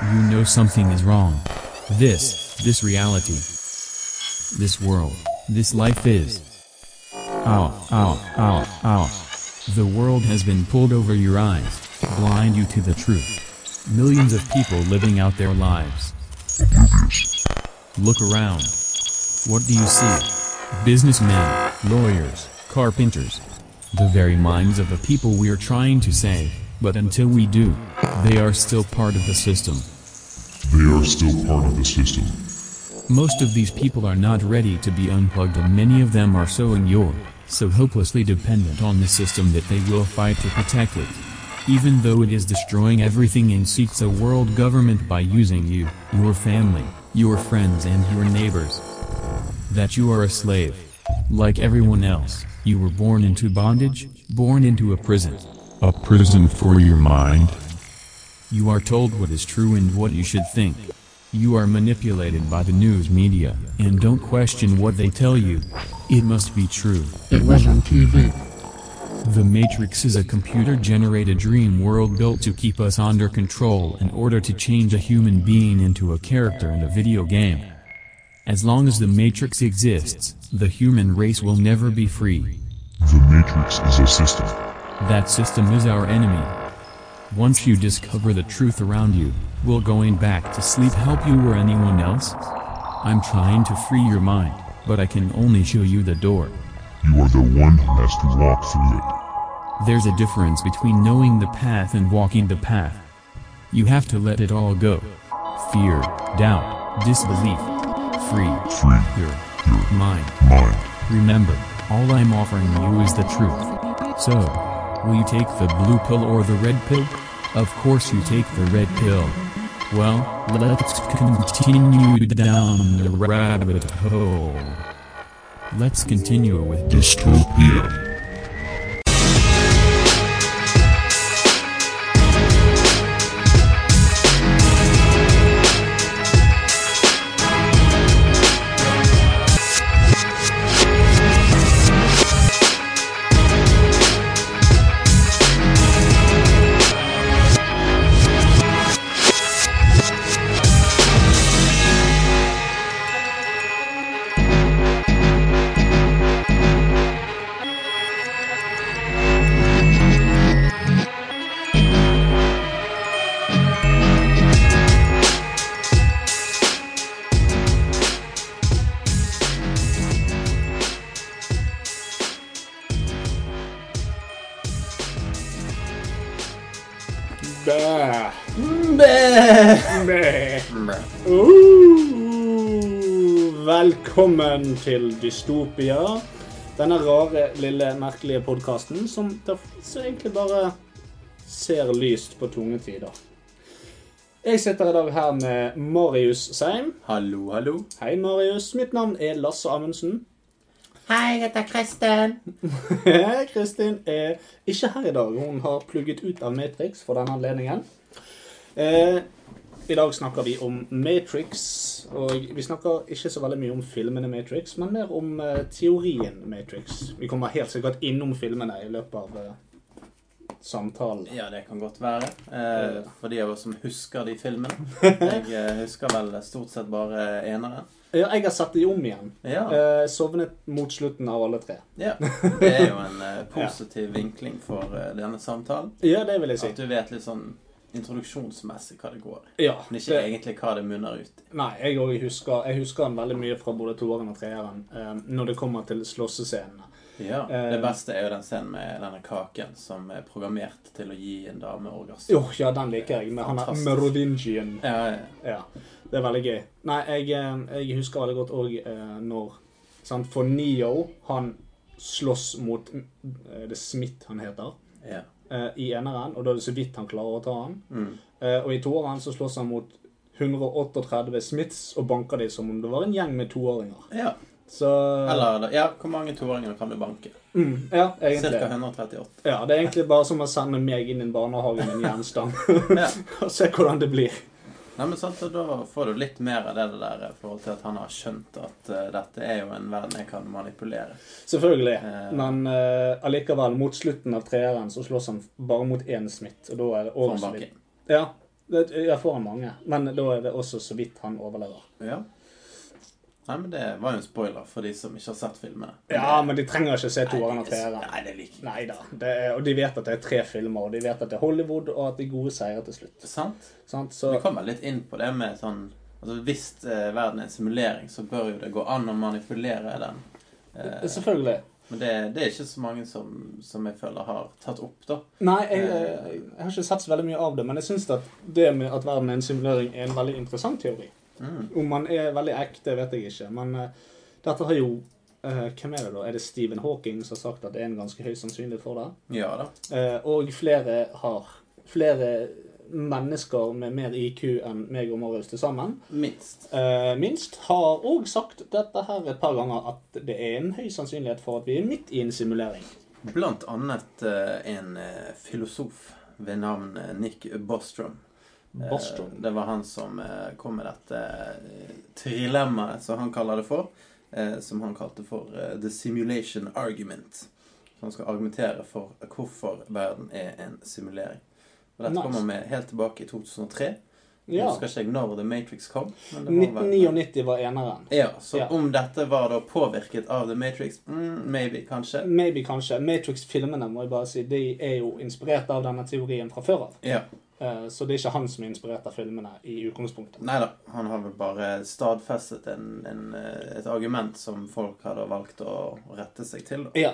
You know something is wrong. This, this reality, this world, this life is. Ow, ow, ow, ow. The world has been pulled over your eyes, blind you to the truth. Millions of people living out their lives. Look around. What do you see? Businessmen, lawyers, carpenters. The very minds of the people we are trying to save, but until we do, they are still part of the system. They are still part of the system. Most of these people are not ready to be unplugged and many of them are so inured, so hopelessly dependent on the system that they will fight to protect it. Even though it is destroying everything and seeks a world government by using you, your family, your friends and your neighbors. That you are a slave. Like everyone else, you were born into bondage, born into a prison. A prison for your mind. You are told what is true and what you should think. You are manipulated by the news media, and don't question what they tell you. It must be true. It was on TV. The Matrix is a computer-generated dream world built to keep us under control in order to change a human being into a character in a video game. As long as the Matrix exists, the human race will never be free. The Matrix is a system. That system is our enemy. Once you discover the truth around you, will going back to sleep help you or anyone else? I'm trying to free your mind, but I can only show you the door. You are the one who has to walk through it. There's a difference between knowing the path and walking the path. You have to let it all go. Fear, doubt, disbelief. Free Free your your mind. mind. Remember, all I'm offering you is the truth. So, will you take the blue pill or the red pill? Of course you take the red pill. Well, let's continue down the rabbit hole. Let's continue with Dystopia. Velkommen til Dystopia. Denne rare, lille, merkelige podkasten som, som egentlig bare ser lyst på tunge tider. Jeg sitter i dag her med Marius Seim. Hallo, hallo. Hei, Marius. Mitt navn er Lasse Amundsen. Hei, jeg heter Kristin. Kristin er ikke her i dag. Hun har plugget ut av Matrix for denne anledningen. Eh, I dag snakker vi om Matrix, og vi snakker ikke så veldig mye om filmene Matrix, men mer om uh, teorien Matrix. Vi kommer helt sikkert innom filmene i løpet av uh, samtalen. Ja, det kan godt være. Eh, for de av oss som husker de filmene. Jeg husker vel stort sett bare eneren. Ja, jeg har sett de om igjen. Ja. Sovnet mot slutten av alle tre. ja. Det er jo en positiv vinkling for denne samtalen. Ja, det vil jeg si. At du vet litt sånn introduksjonsmessig hva det går i. Ja, Men ikke egentlig hva det munner ut i. Nei, jeg husker, jeg husker den veldig mye fra både toeren og treeren eh, når det kommer til slåssescenene. Ja, Eh, Det beste er jo den scenen med denne kaken som er programmert til å gi en dame orgasme. Jo, ja, den liker jeg. Med han er Merovingian. Ja, ja. Ja, det er veldig gøy. Nei, jeg, eh, jeg husker veldig godt òg eh, når sant, For Neo, han slåss mot eh, Det Smith han heter, ja. Eh, i eneren, og da er det så vidt han klarer å ta han. Mm. Eh, og i toeren så slåss han mot 138 Smiths og banker de som om det var en gjeng med toåringer. ja. Så Eller ja, hvor mange toåringer kan du banke? mm, Ja, egentlig. Cirka 138. Ja, Det er egentlig bare som å sende meg inn i en barnehage med en jernstang og se hvordan det blir. Nei, men sant, og Da får du litt mer av det der i forhold til at han har skjønt at uh, dette er jo en verden jeg kan manipulere. Selvfølgelig. uh, Men uh, allikevel, mot slutten av treeren så slåss han bare mot én smitt, Og da er det over så vidt. Ja. Jeg får han mange, men da er det også så vidt han overlever. Ja. Nei, men det var jo en spoiler for de som ikke har sett filmene. Ja, men de trenger ikke se toeren og det- treeren. Nei, det liker. Nei da. Det er, og de vet at det er tre filmer, og de vet at det er Hollywood, og at de gode seier til slutt. Sant? Sant? Så Vi kommer litt inn på det med sånn Altså Hvis eh, verden er en simulering, så bør jo det gå an å manipulere den. Eh, Selvfølgelig. men det, det er ikke så mange som, som jeg føler har tatt opp, da. Nei, jeg, jeg, jeg har ikke sett så veldig mye av det, men jeg syns at det med at verden er en simulering, er en veldig interessant teori. Mm. Om man er veldig ekte, vet jeg ikke, men uh, dette har jo uh, Hvem er det da? Er det Stephen Hawking som har sagt at det er en ganske høy sannsynlighet for det? Ja da. Uh, og flere har Flere mennesker med mer IQ enn meg og Marius til sammen, Minst. minst, har òg sagt dette her et par ganger, at det er en høy sannsynlighet for at vi er midt i en simulering. Blant annet en filosof ved navn Nick Bostrom. Eh, Bostrom. Det var han som eh, kom med dette eh, trilemmaet, som han kaller det for. Som han kalte for the simulation argument. Så han skal argumentere for hvorfor verden er en simulering. Og dette Nice. kommer vi helt tilbake i 2003. Jeg Ja. husker ikke jeg når The Matrix kom. Var 1999 var eneren. Ja, så Ja. om dette var da påvirket av The Matrix, mm, maybe, kanskje. Maybe, kanskje. Matrix-filmene må jeg bare si, de er jo inspirert av denne teorien fra før av. Ja. Eh, Så det er ikke han som er inspirert av filmene i utgangspunktet. Nei da, han har vel bare stadfestet en, en, eh, et argument som folk hadde valgt å rette seg til. Da. Ja.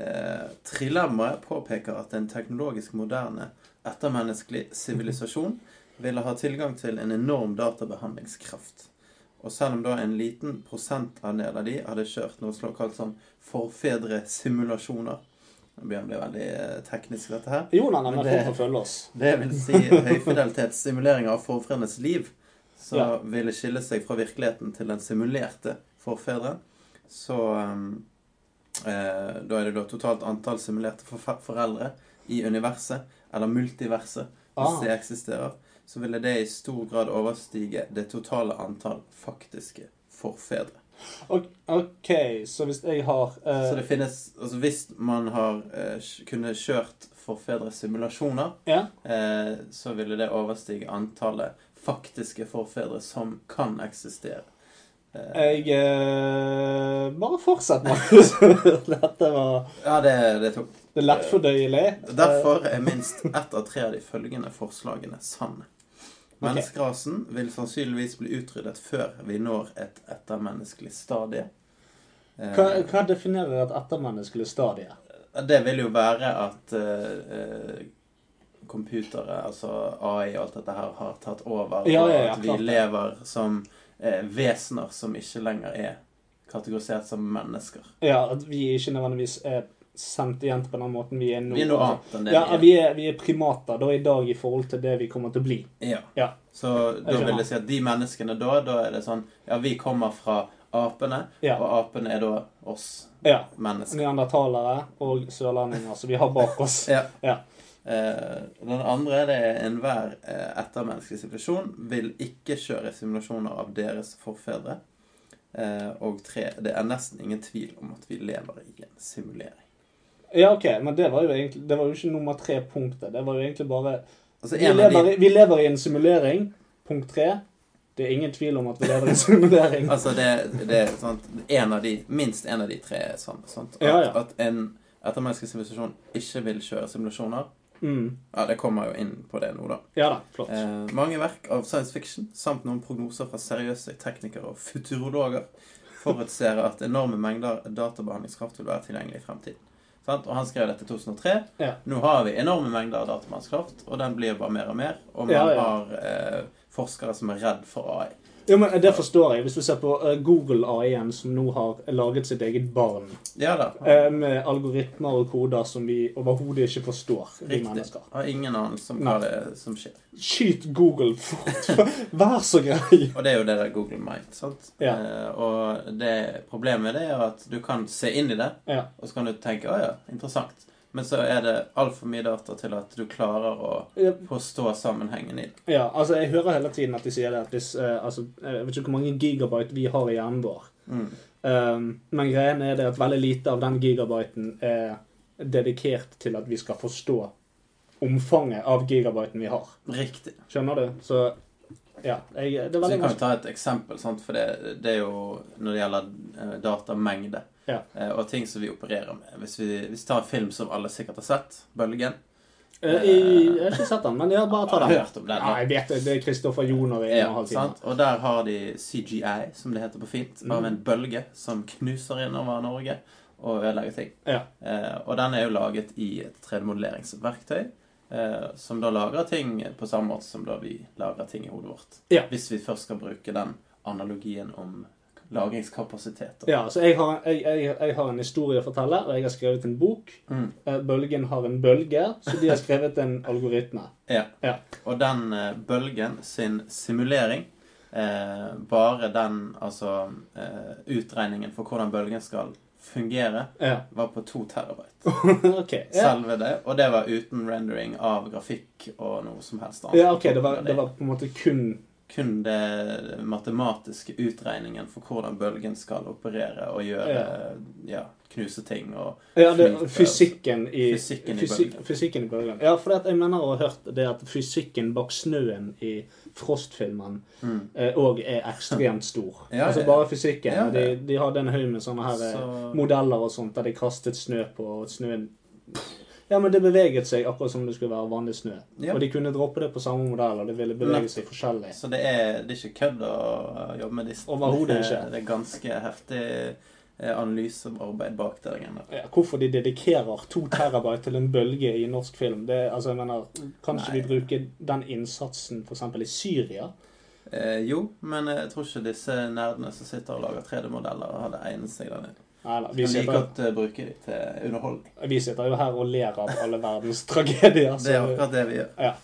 Eh, trilemmaet påpeker at en teknologisk moderne ettermenneskelig sivilisasjon ville ha tilgang til en enorm databehandlingskraft. Og selv om da en liten prosentandel av de hadde kjørt noe såkalt som forfedresimulasjoner Nå blir det veldig eh, teknisk, dette her. Jo, nei, nei, Men det- folk får følge oss. Det vil si høyfidelitetssimuleringer av forfedrenes liv, som Ja. ville skille seg fra virkeligheten til den simulerte forfedre. Så um, eh, Da er det da totalt antall simulerte foreldre i universet, eller multiverset, hvis Ah. det eksisterer. Så ville det i stor grad overstige det totale antall faktiske forfedre. Ok, så hvis jeg har eh, Så det finnes Altså hvis man har eh, kunne kjørt forfedresimulasjoner Ja. eh, så ville det overstige antallet faktiske forfedre som kan eksistere. Eh, Jeg eh, Bare fortsett, Markus. Dette var ja, det, det tok det er lettfordøyelig. Derfor er minst ett av tre av de følgende forslagene sanne. Menneskerasen vil sannsynligvis bli utryddet før vi når et ettermenneskelig stadie. Eh, Hva, hva definerer et ettermenneskelig stadie? Det vil jo være at eh, computere, altså AI og alt dette her, har tatt over. Ja, ja, ja, at vi lever som eh, vesener som ikke lenger er kategorisert som mennesker. Ja, at vi ikke nødvendigvis er sentiente på den måten vi er nå. Vi er noe annet enn det Ja, vi er. vi er, er primater da i dag i forhold til det vi kommer til å bli. Ja. Ja. Så da vil jeg si at de menneskene da, da er det sånn Ja, vi kommer fra apene, Ja. og apene er da oss Ja. mennesker. Neandertalere og sørlendinger som vi har bak oss. Ja. Ja. Eh, den andre det er enhver eh, ettermenneskelig simulasjon vil ikke kjøre simulasjoner av deres forfedre. Eh, og tre, det er nesten ingen tvil om at vi lever i en simulering. Ja, ok, men det var jo egentlig Det var jo ikke nummer tre punktet. Det var jo egentlig bare Altså, vi lever, de, vi lever i en simulering. Punkt tre. Det er ingen tvil om at vi lever i en simulering. altså det, det er sant, en av de, minst en av de tre er sant. sant? At, Ja, ja. at en ettermenneskelig sivilisasjon ikke vil kjøre simulasjoner. Mm. Ja, det kommer jo inn på det nå, da. Ja da, flott. Eh, mange verk av science fiction samt noen prognoser fra seriøse teknikere og futurologer forutser at enorme mengder databehandlingskraft vil være tilgjengelig i fremtiden. Sant? Og han skrev dette i 2003. Ja. Nå har vi enorme mengder datamannskraft, og den blir bare mer og mer. Og man Ja, ja. har eh, forskere som er redd for AI. Jo, men Det forstår jeg. Hvis du ser på eh, Google AI-en, som nå har laget sitt eget barn, Ja da. eh, med algoritmer og koder som vi overhodet ikke forstår, vi Riktig. mennesker. Har ingen anelse om hva det er som skjer. Skyt Google fort! Vær så grei! Og det er jo det der Google Mind. sant? Ja. Eh, og det problemet det er at du kan se inn i det, Ja. og så kan du tenke å ja, interessant. Men så er det altfor mye data til at du klarer å påstå forstå sammenhengen i det. Ja, altså Jeg hører hele tiden at de sier det at hvis eh, altså, Jeg vet ikke hvor mange gigabyte vi har i hjernen vår. Mm. Um, men greien er det at veldig lite av den gigabyten er dedikert til at vi skal forstå omfanget av gigabyten vi har. Riktig. Skjønner du? Så ja. Jeg, det er Så vi kan jo ta et eksempel, sant? for det, det er jo når det gjelder eh, datamengde Ja. eh, og ting som vi opererer med. Hvis vi, hvis vi tar en film som alle sikkert har sett, 'Bølgen'. Eh, Jeg, jeg har ikke sett den, men jeg bare ta Har den. hørt om den? Ja, jeg vet det. Det er Kristoffer Joner i en og en halv time. Og der har de CGI, som det heter på fint. Mm. en bølge som knuser innover Norge og ødelegger ting. Ja. Eh, og den er jo laget i et 3D-modelleringsverktøy. Eh, som da lager ting på samme måte som da vi lager ting i hodet vårt. Ja. Hvis vi først skal bruke den analogien om lagringskapasitet. da. Ja, så jeg har, jeg, jeg, jeg har en historie å fortelle, og jeg har skrevet en bok. Mm. Eh, Bølgen har en bølge, så de har skrevet en algoritme. Ja. Ja. Og den eh, bølgen sin simulering eh, Bare den, altså eh, Utregningen for hvordan bølgen skal fungere, Ja. var på to terabyte. okay, Ja. Selve det. Og det var uten rendering av grafikk og noe som helst annet. ja, ok. Det var, det var på en måte kun kun det matematiske utregningen for hvordan bølgen skal operere og gjøre ja. knuse ting og Ja, det, flyte. fysikken i, Fysikken i bølgen. fysikken i bølgen. Ja, for jeg mener å ha hørt det at fysikken bak snøen i Frost-filmen mm. òg er ekstremt stor. Ja, altså bare fysikken. Ja, De, ja. de hadde en haug med sånne her eh, Så- modeller og sånt der de kastet snø på, og snøen Ja, men det beveget seg akkurat som det skulle være vanlig snø. Ja. Og de kunne droppe det på samme modell, og det ville bevege seg forskjellig. Så det er, det er ikke kødd å jobbe med disse. Overhodet ikke. Det er ganske heftig eh, analysearbeid bak det. der. Ja, hvorfor de dedikerer to terabyte til en bølge i norsk film, det altså, jeg mener, Kan ikke vi bruke den innsatsen f.eks. i Syria? Eh, jo, men jeg tror ikke disse nerdene som sitter og lager 3D-modeller, hadde egnet seg der nede. Nei. Vi kan like godt bruke dem til underholdning. vi sitter jo her og ler av alle verdens tragedier. Det er akkurat det vi gjør. ja.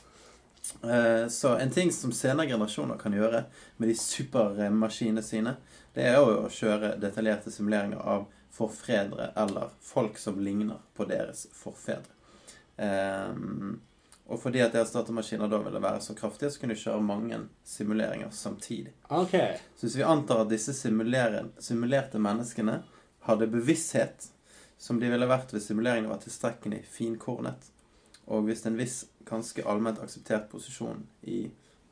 Uh, Så en ting som senere generasjoner kan gjøre med de supermaskinene sine, det er jo å kjøre detaljerte simuleringer av forfedre eller folk som ligner på deres forfedre. Ehm, og fordi at deres datamaskiner da ville være så kraftige, så kunne de kjøre mange simuleringer samtidig. Okay. Så hvis vi antar at disse simulerte menneskene hadde bevissthet, som de ville vært hvis simuleringen var tilstrekkelig finkornet, og hvis en viss ganske allment akseptert posisjon i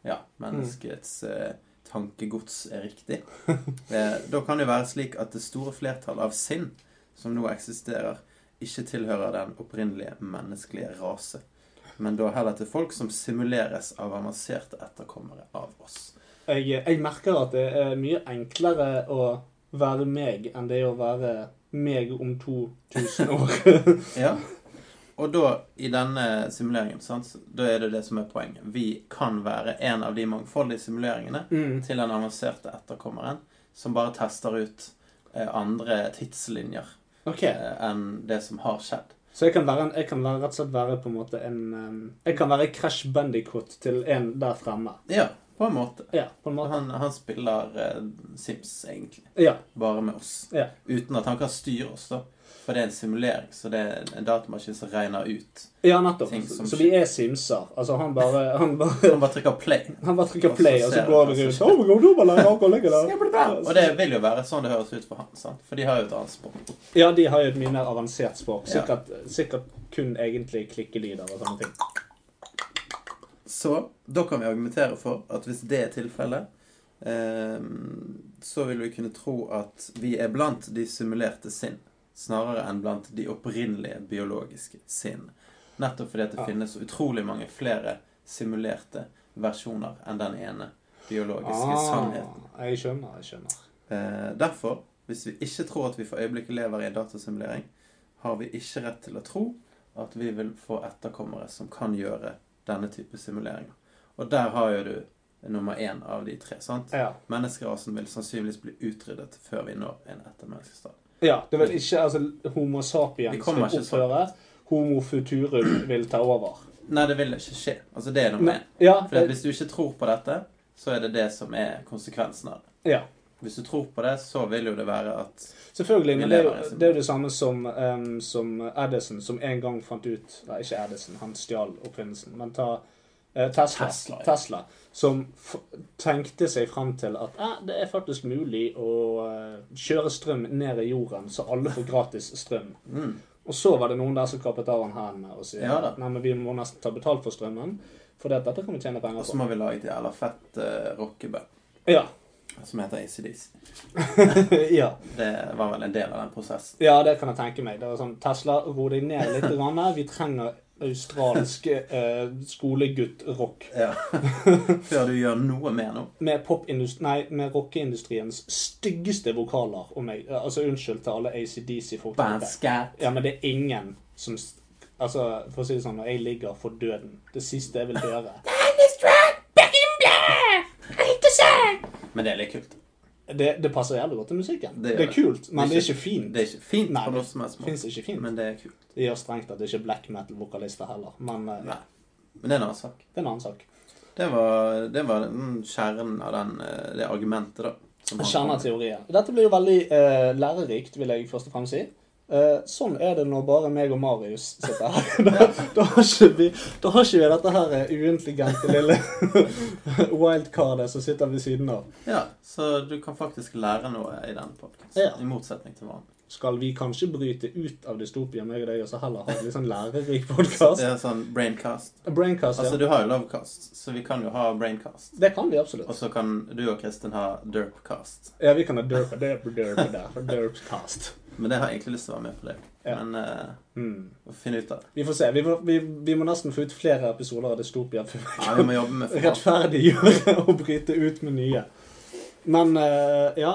ja, menneskets eh, tankegods er riktig, eh, da kan det være slik at det store flertallet av sinn som nå eksisterer, ikke tilhører den opprinnelige menneskelige rase, men da heller til folk som simuleres av avanserte etterkommere av oss. Jeg, jeg merker at det er mye enklere å være meg enn det er å være meg om 2000 år. Ja. Og da, i denne simuleringen, sant, da er det det som er poenget. Vi kan være en av de mangfoldige simuleringene Mm. til den avanserte etterkommeren som bare tester ut eh, andre tidslinjer okay. eh, enn det som har skjedd. Så jeg kan, være jeg kan være, rett og slett være på en måte en Jeg kan være Crash Bandicoot til en der fremme. Ja, på en måte. Ja, på en måte. Han, han spiller eh, Sims, egentlig. Ja. Bare med oss. Ja. Uten at han kan styre oss, da. For det er en simulering, så det er en datamaskin som regner ut. Ja, nettopp. Så, skjer. vi er simser. Altså, han bare Han bare, Han bare trykker play. han bare trykker Og så play, og så går det rundt. Og det vil jo være sånn det høres ut for han. sant? For de har jo et annet språk. Ja, de har jo et mye mer avansert språk. Ja. Sikkert, sikkert kun egentlig klikkelyder og sånne ting. Så da kan vi argumentere for at hvis det er tilfellet, eh, så vil vi kunne tro at vi er blant de simulerte sinn, snarere enn blant de opprinnelige biologiske sinn. Nettopp fordi det Ja. finnes utrolig mange flere simulerte versjoner enn den ene biologiske sannheten. Ah, jeg skjønner, jeg skjønner. Eh, derfor, hvis vi ikke tror at vi for øyeblikket lever i en datasimulering, har vi ikke rett til å tro at vi vil få etterkommere som kan gjøre denne type simuleringer. Og der har jo du nummer én av de tre. sant? Ja. Menneskerasen vil sannsynligvis bli utryddet før vi når en ettermenneskestad. ja, det vil ikke altså, Homo sapiens vil opphøre. Homo futurum vil ta over. Nei, det vil ikke skje. Altså, det er nummer én. Ja, For hvis du ikke tror på dette, så er det det som er konsekvensen av det. ja. Hvis du tror på det, så vil jo det være at Selvfølgelig, men det er, jo, det er jo det samme som, um, som Edison, som en gang fant ut Nei, ikke Edison, han stjal oppfinnelsen, men ta uh, Tesla, Tesla, ja. Tesla, som tenkte seg fram til at eh, det er faktisk mulig å uh, kjøre strøm ned i jorden, så alle får gratis strøm. mm, Og så var det noen der som kappet av han hendene og sier Ja at nei, men vi må nesten ta betalt for strømmen, for dette kan vi tjene penger på. Og så må vi lage et jævla fett uh, rockeband Ja. Som heter ACDC. ja. Det var vel en del av den prosessen. ja, det kan jeg tenke meg. Det var sånn, Tesla, ro deg ned litt. Grann. Vi trenger australsk eh, skolegutt-rock. Ja. Før du gjør noe mer nå. Med, nei, med rockeindustriens styggeste vokaler. Om jeg, altså Unnskyld til alle ACDC-folk. Ja, men det er ingen som Altså, for å si det sånn, når jeg ligger for døden Det siste jeg vil høre Men det er litt kult. Det, det passer jævlig godt til musikken. Det Det, er kult, men det er ikke fint. Det er ikke fint Nei, på noe som helst måte. Ikke fint. Men det er kult. Det gjør strengt at det ikke er black metal-vokalister heller. Men eh, Nei. Men det er en annen sak. det er en annen sak. Det var, det var kjernen av den, eh, det argumentet, da. Kjerneteorien. Dette blir jo veldig uh, lærerikt, vil jeg først og fremst si. Eh, sånn er det når bare meg og Marius sitter her. da, da, har ikke vi, da har ikke vi dette her eh, uintelligente lille wildcardet som sitter ved siden av. Ja, så du kan faktisk lære noe i den podkasten. Ja. I motsetning til vanlig. Skal vi kanskje bryte ut av dystopia, meg og deg, og så heller ha en litt sånn lærerik podkast? Er sånn braincast. Braincast, Altså, du har jo Lovecast, så vi kan jo ha braincast. Det kan vi absolutt. Og så kan du og Kristin ha Derpcast. Ja, vi kan ha derp, derp, derp, derp, derpcast. Men det har jeg egentlig lyst til å være med på det. Ja. Men uh, mm. finne ut av det. Vi får se. Vi vi, vi må nesten få ut flere episoder av Dystopia før Ja, vi med rettferdiggjøre og bryte ut med nye. Men uh, ja,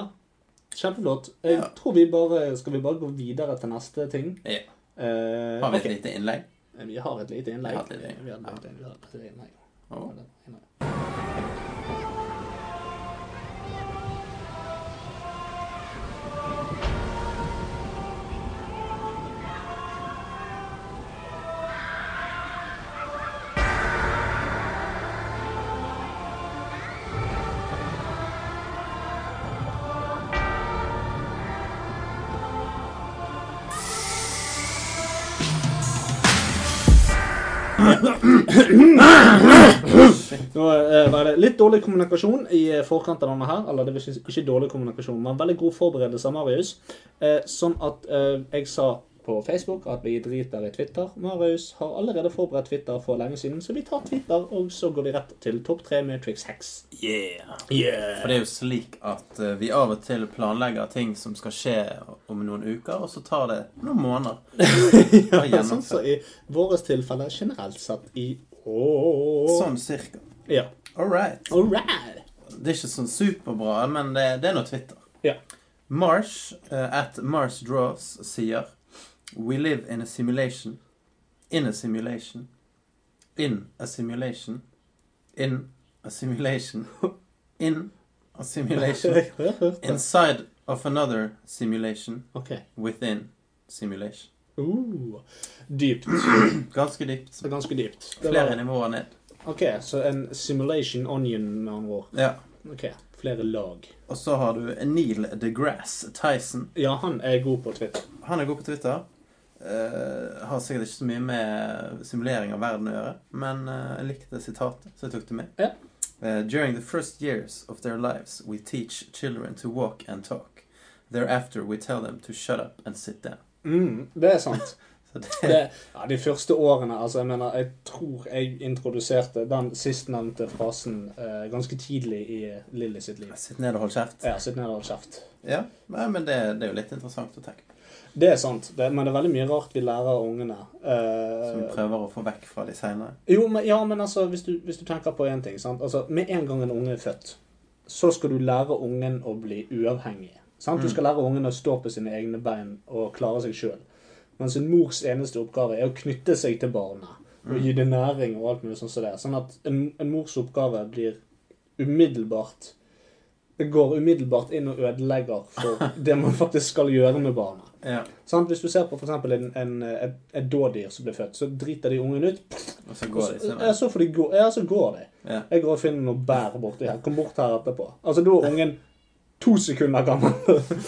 kjempeflott. Jeg Ja. tror vi bare Skal vi bare gå videre til neste ting? Ja. Uh, Har vi et et lite innlegg? Vi har et lite innlegg. Vi har et lite innlegg. Vi har et lite innlegg. Nå eh, var det litt dårlig kommunikasjon i eh, forkant av denne her. Eller det var ikke, dårlig kommunikasjon, men veldig god forberedelse av Marius. Eh, sånn at jeg sa på Facebook at vi driter i Twitter. Marius har allerede forberedt Twitter for lenge siden, så vi tar Twitter, og så går vi rett til topp tre med Trix Hex. Yeah. Yeah. For det er jo slik at eh, vi av og til planlegger ting som skal skje om noen uker, og så tar det noen måneder. ja, sånn som i vårt tilfelle generelt sett i år. Sånn cirka. Ja. All right. All right. Det er ikke sånn superbra, men det, det er nå Twitter. Ja. Marsh uh, at Mars Draws sier We live in a simulation. In a simulation. In a simulation. In a simulation. In a simulation. Inside of another simulation. Okay. Within simulation. Uh, dypt. Ganske dypt. Ganske dypt. Det Flere var, nivåer ned. ok, så en simulation onion med andre ord. Ja. Ok, flere lag. Og så har du Neil deGrasse Tyson. Ja, han er god på Twitter. Han er god på Twitter. Eh, har sikkert ikke så mye med simulering av verden å gjøre, men uh, jeg likte sitatet, så jeg tok det med. Ja. Uh, During the first years of their lives, we teach children to walk and talk. Thereafter we tell them to shut up and sit down. Mm, det er sant. Så det, Det, ja, de første årene, altså, jeg mener, jeg tror jeg introduserte den sistnevnte frasen ganske tidlig i Lilly sitt liv. Sitt ned og hold kjeft. Ja, sitt ned og hold kjeft. Ja, Nei, men det, det er jo litt interessant å tenke på. Det er sant, det, men det er veldig mye rart vi lærer av ungene. Som vi Eh, prøver å få vekk fra de men, ja, men altså, hvis du, hvis du tenker på én ting sant? Altså, Med en gang en unge er født, så skal du lære ungen å bli uavhengig. Sant? Du skal lære ungen å stå på sine egne bein og klare seg sjøl. Mens en mors eneste oppgave er å knytte seg til barnet og gi det næring og alt mulig sånn som det. Sånn at en, en mors oppgave blir umiddelbart går umiddelbart inn og ødelegger for det man faktisk skal gjøre med barnet. Ja, Sånn, Hvis du ser på f.eks. En, en, et, dådyr som blir født, så driter de ungen ut. Og så går de sin Ja, så, de gå, ja, så går de. Ja. Jeg går og finner noe bær borti her. Kom bort her etterpå. Altså, da er ungen to sekunder gammel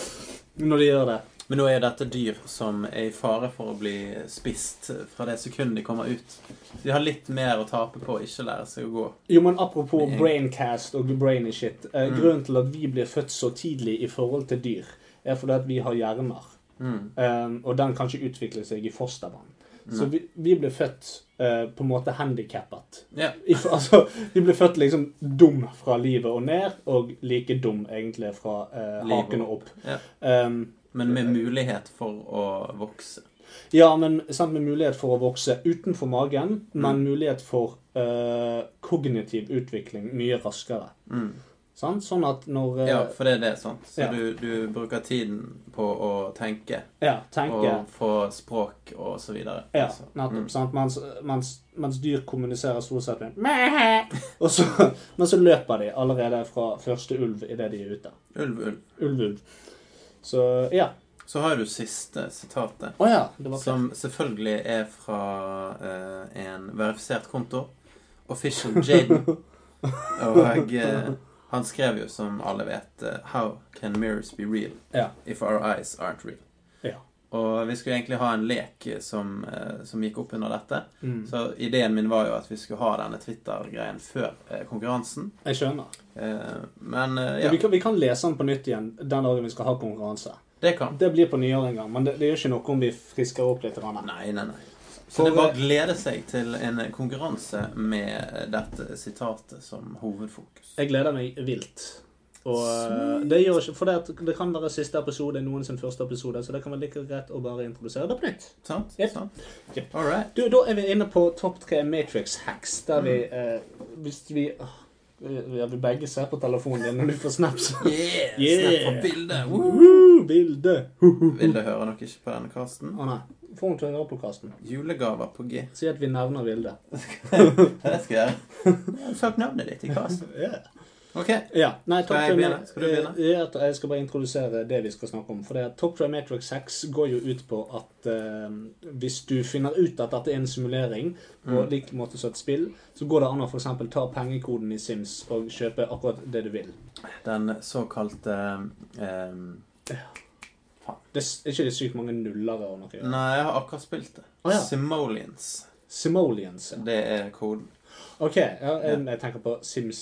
når de gjør det. Men nå er dette dyr som er i fare for å bli spist fra det sekundet de kommer ut. De har litt mer å tape på å ikke lære seg å gå. Jo, men apropos Mm. braincast og brainy shit. Eh, Grunnen til at vi blir født så tidlig i forhold til dyr, er fordi at vi har hjerner. Mm. Um, og den kan ikke utvikle seg i fostervann. Så vi, vi ble født eh, på en måte handikappet. Yeah. Altså, vi ble født liksom dum fra livet og ned, og like dum egentlig fra eh, haken og opp. ja. Um, Men med mulighet for å vokse. ja, men sant, med mulighet for å vokse utenfor magen, Mm. men mulighet for uh, kognitiv utvikling mye raskere. Mm. Sant? Sånn at når uh, Ja, for det er det, sant. Så Ja. du, du bruker tiden på å tenke ja, tenke og få språk og så videre. Ja, Altså, nettopp. mm. sant? Mens, mens, mens dyr kommuniserer stort sett med og så, Men så løper de allerede fra første ulv idet de er ute. Ulv, ulv. Ulv, ulv. Så ja. Så har du siste sitatet, oh, ja. Som selvfølgelig er fra uh, en verifisert konto. Official Jaden. Og uh, han skrev jo, som alle vet, uh, How can mirrors be real Ja. if our eyes aren't real? ja. Og vi skulle egentlig ha en lek som, eh, som gikk opp under dette. Mm. Så ideen min var jo at vi skulle ha denne Twitter-greien før eh, konkurransen. Jeg skjønner. Eh, men ja. Vi, kan, vi kan lese den på nytt igjen den dagen vi skal ha konkurranse. det kan. Det blir på nyår en gang, men det, det gjør ikke noe om vi frisker opp litt. Nei, nei, nei. Så For, det er bare gleder å glede seg til en konkurranse med dette sitatet som hovedfokus. Jeg gleder meg vilt. Og eh, det gjør ikke, for det, det kan være siste episode, noen sin første episode, så det kan være like greit å bare introdusere det på nytt. Sant? Yep. Sant? Yep. All right. Du, Da er vi inne på topp tre Matrix hacks, der vi Mm. eh, Hvis vi åh, ja, Vi begge ser på telefonen din når du får snaps. Yeah! Yeah. Snap fra bildet! Woo! Woo, bilde! Vilde hører nok ikke på denne casten. Å nei. Få henne til å høre på casten. Julegaver på G. Si at vi nevner Vilde. Det skal jeg gjøre. Søk navnet ditt i kasten. Ok. Ja, nei, Skal jeg begynne? Skal du begynne? eh, Ja, jeg skal bare introdusere det vi skal snakke om. For det at Top Try Matrix 6 går jo ut på at eh, hvis du finner ut at dette er en simulering, på Mm. lik måte som et spill, så går det an å eksempel ta pengekoden i Sims og kjøpe akkurat det du vil. Den såkalte eh, Det er ikke det sykt mange nullere og noe. Nei, jeg har akkurat spilt det. Ah, ja. Simoleons. Simoleons. Ja. Det er koden. OK, ja, jeg, jeg tenker på Sims